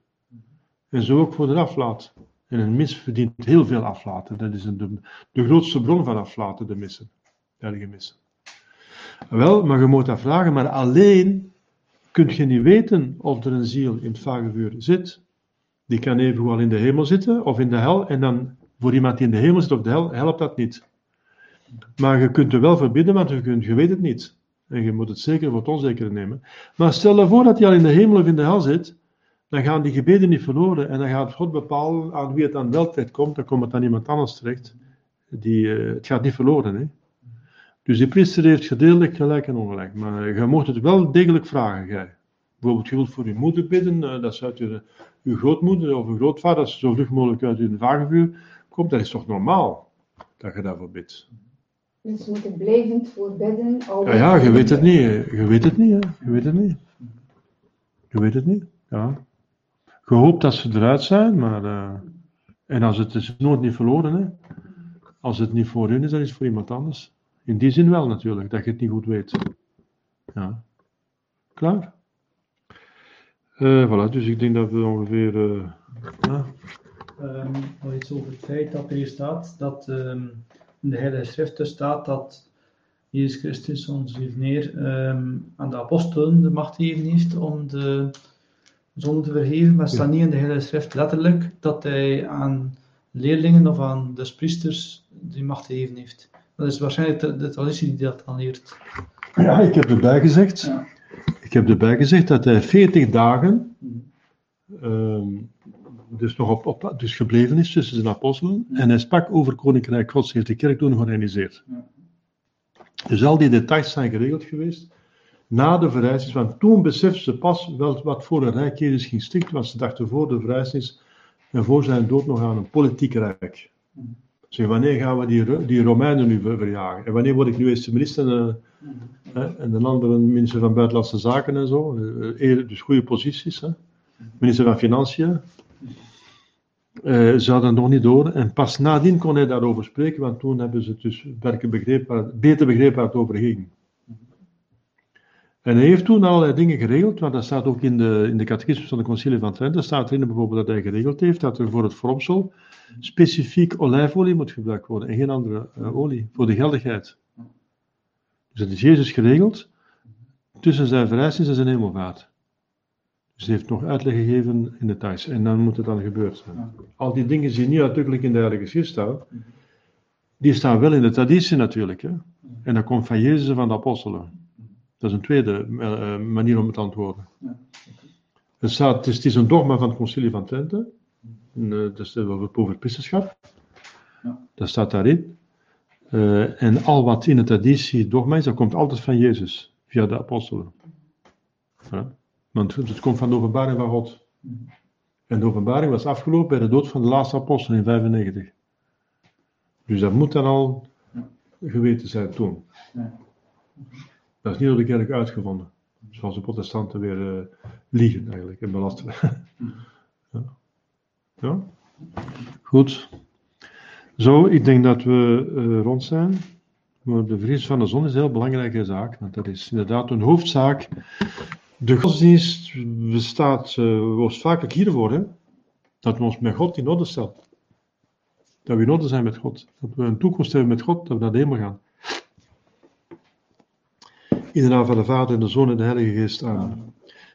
En zo ook voor de aflaat. En een mis verdient heel veel aflaten. Dat is een, de, de grootste bron van aflaten, de missen. De missen. Wel, maar je moet dat vragen, maar alleen kun je niet weten of er een ziel in het vagevuur zit. Die kan evengoed al in de hemel zitten of in de hel. En dan voor iemand die in de hemel zit of de hel, helpt dat niet. Maar je kunt er wel verbidden, want je, kunt, je weet het niet. En je moet het zeker voor het onzekere nemen. Maar stel je voor dat hij al in de hemel of in de hel zit, dan gaan die gebeden niet verloren. En dan gaat God bepalen aan wie het aan wel terecht komt. Dan komt het aan iemand anders terecht. Die, eh, het gaat niet verloren. Hè? Dus die priester heeft gedeeltelijk gelijk en ongelijk. Maar je moet het wel degelijk vragen, jij. Bijvoorbeeld, je wilt voor je moeder bidden, eh, dat ze uit je, uw grootmoeder of uw grootvader, dat ze zo vlug mogelijk uit hun vagevuur komt. Dat is toch normaal dat je daarvoor bidt. Dus we moeten blijvend voor bidden. Ja, ja, je weet het niet. Je weet het niet, hè. Je weet het niet. Je weet het niet, ja. Je hoopt dat ze eruit zijn, maar... eh, en als het is nooit niet verloren, hè. Als het niet voor hun is, dan is het voor iemand anders. In die zin wel natuurlijk, dat je het niet goed weet. Ja. Klaar? Eh voilà, dus ik denk dat we ongeveer... eh, ja. Ehm, nog iets over het feit dat er hier staat dat ehm, in de Heilige Schrift staat dat Jezus Christus, onze Neer, ehm, aan de apostelen de macht gegeven heeft om de zonde te vergeven, maar het staat niet in de Heilige Schrift letterlijk dat hij aan leerlingen of aan de priesters die macht gegeven heeft. Dat is waarschijnlijk de, de traditie die dat dan leert. Ja, ik heb erbij gezegd. Ja. Ik heb erbij gezegd dat hij 40 dagen ehm, dus nog op, op, dus gebleven is tussen zijn apostelen. En hij sprak over Koninkrijk Gods, heeft de kerk toen georganiseerd. Dus al die details zijn geregeld geweest na de verrijzenis. Want toen beseften ze pas wel wat voor een rijk Jezus ging stichten, want ze dachten voor de verrijzenis en voor zijn dood nog aan een politiek rijk. Zeg, wanneer gaan we die, die Romeinen nu ver- verjagen? En wanneer word ik nu eerste minister en, eh, hè, en de andere minister van Buitenlandse Zaken en zo? Eh, eer- dus goede posities. Hè? Minister van Financiën. Eh, ze nog niet door. En pas nadien kon hij daarover spreken, want toen hebben ze het dus beter begrepen waar het over ging. En hij heeft toen allerlei dingen geregeld, want dat staat ook in de, in de catechismus van de Concilie van Trent. Daar staat erin bijvoorbeeld dat hij geregeld heeft dat er voor het vormsel specifiek olijfolie moet gebruikt worden en geen andere eh, olie, voor de geldigheid. Dus dat is Jezus geregeld tussen zijn verrijzenis en zijn hemelvaart. Hij heeft nog uitleg gegeven in details en dan moet het dan gebeurd zijn. Al die dingen die niet uitdrukkelijk in de Heilige Schrift staan, die staan wel in de traditie natuurlijk. Hè? En dat komt van Jezus en van de apostelen. Dat is een tweede eh, eh, manier om het te antwoorden. Het, staat, het, is, het is een dogma van het Concilie van Trente. En, eh, dat is over het priesterschap. Dat staat daarin. En al wat in de traditie dogma is, dat komt altijd van Jezus, via de apostelen. Ja. Want het komt van de openbaring van God. En de openbaring was afgelopen bij de dood van de laatste apostel in 95. Dus dat moet dan al geweten zijn toen. Dat is niet door de kerk uitgevonden. Zoals de protestanten weer eh, liegen eigenlijk en belasteren. ja. ja. Goed. Zo, ik denk dat we eh, rond zijn. Maar de vries van de zon is een heel belangrijke zaak. Want dat is inderdaad een hoofdzaak. De godsdienst bestaat hoofdzakelijk hiervoor. Hè? Dat we ons met God in orde stellen. Dat we in orde zijn met God. Dat we een toekomst hebben met God. Dat we naar de hemel gaan. In de naam van de Vader en de Zoon en de Heilige Geest. Amen.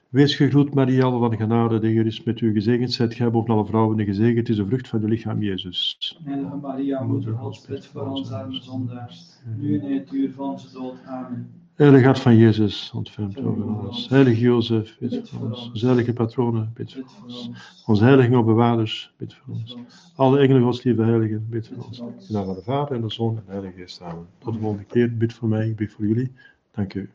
Wees gegroet, Maria, van genade, de Heer is met u gezegend. Zijt gij boven alle vrouwen en gezegend is de vrucht van uw lichaam, Jezus. Heilige Maria, Moeder Gods, bid voor ons arme zondaars, nu in het uur van onze dood. Amen. Heilige hart van Jezus, ontfermt over ons. Heilige Jozef, bid voor ons. Onze heilige patronen, bid voor ons. Onze heilige bewaarders, bid voor ons. Alle engelen, Gods lieve heiligen, bid voor ons. In naam van de Vader en de Zoon en de Heilige Geest. Amen. Tot de volgende keer, bid voor mij, ik bid voor jullie. Dank u.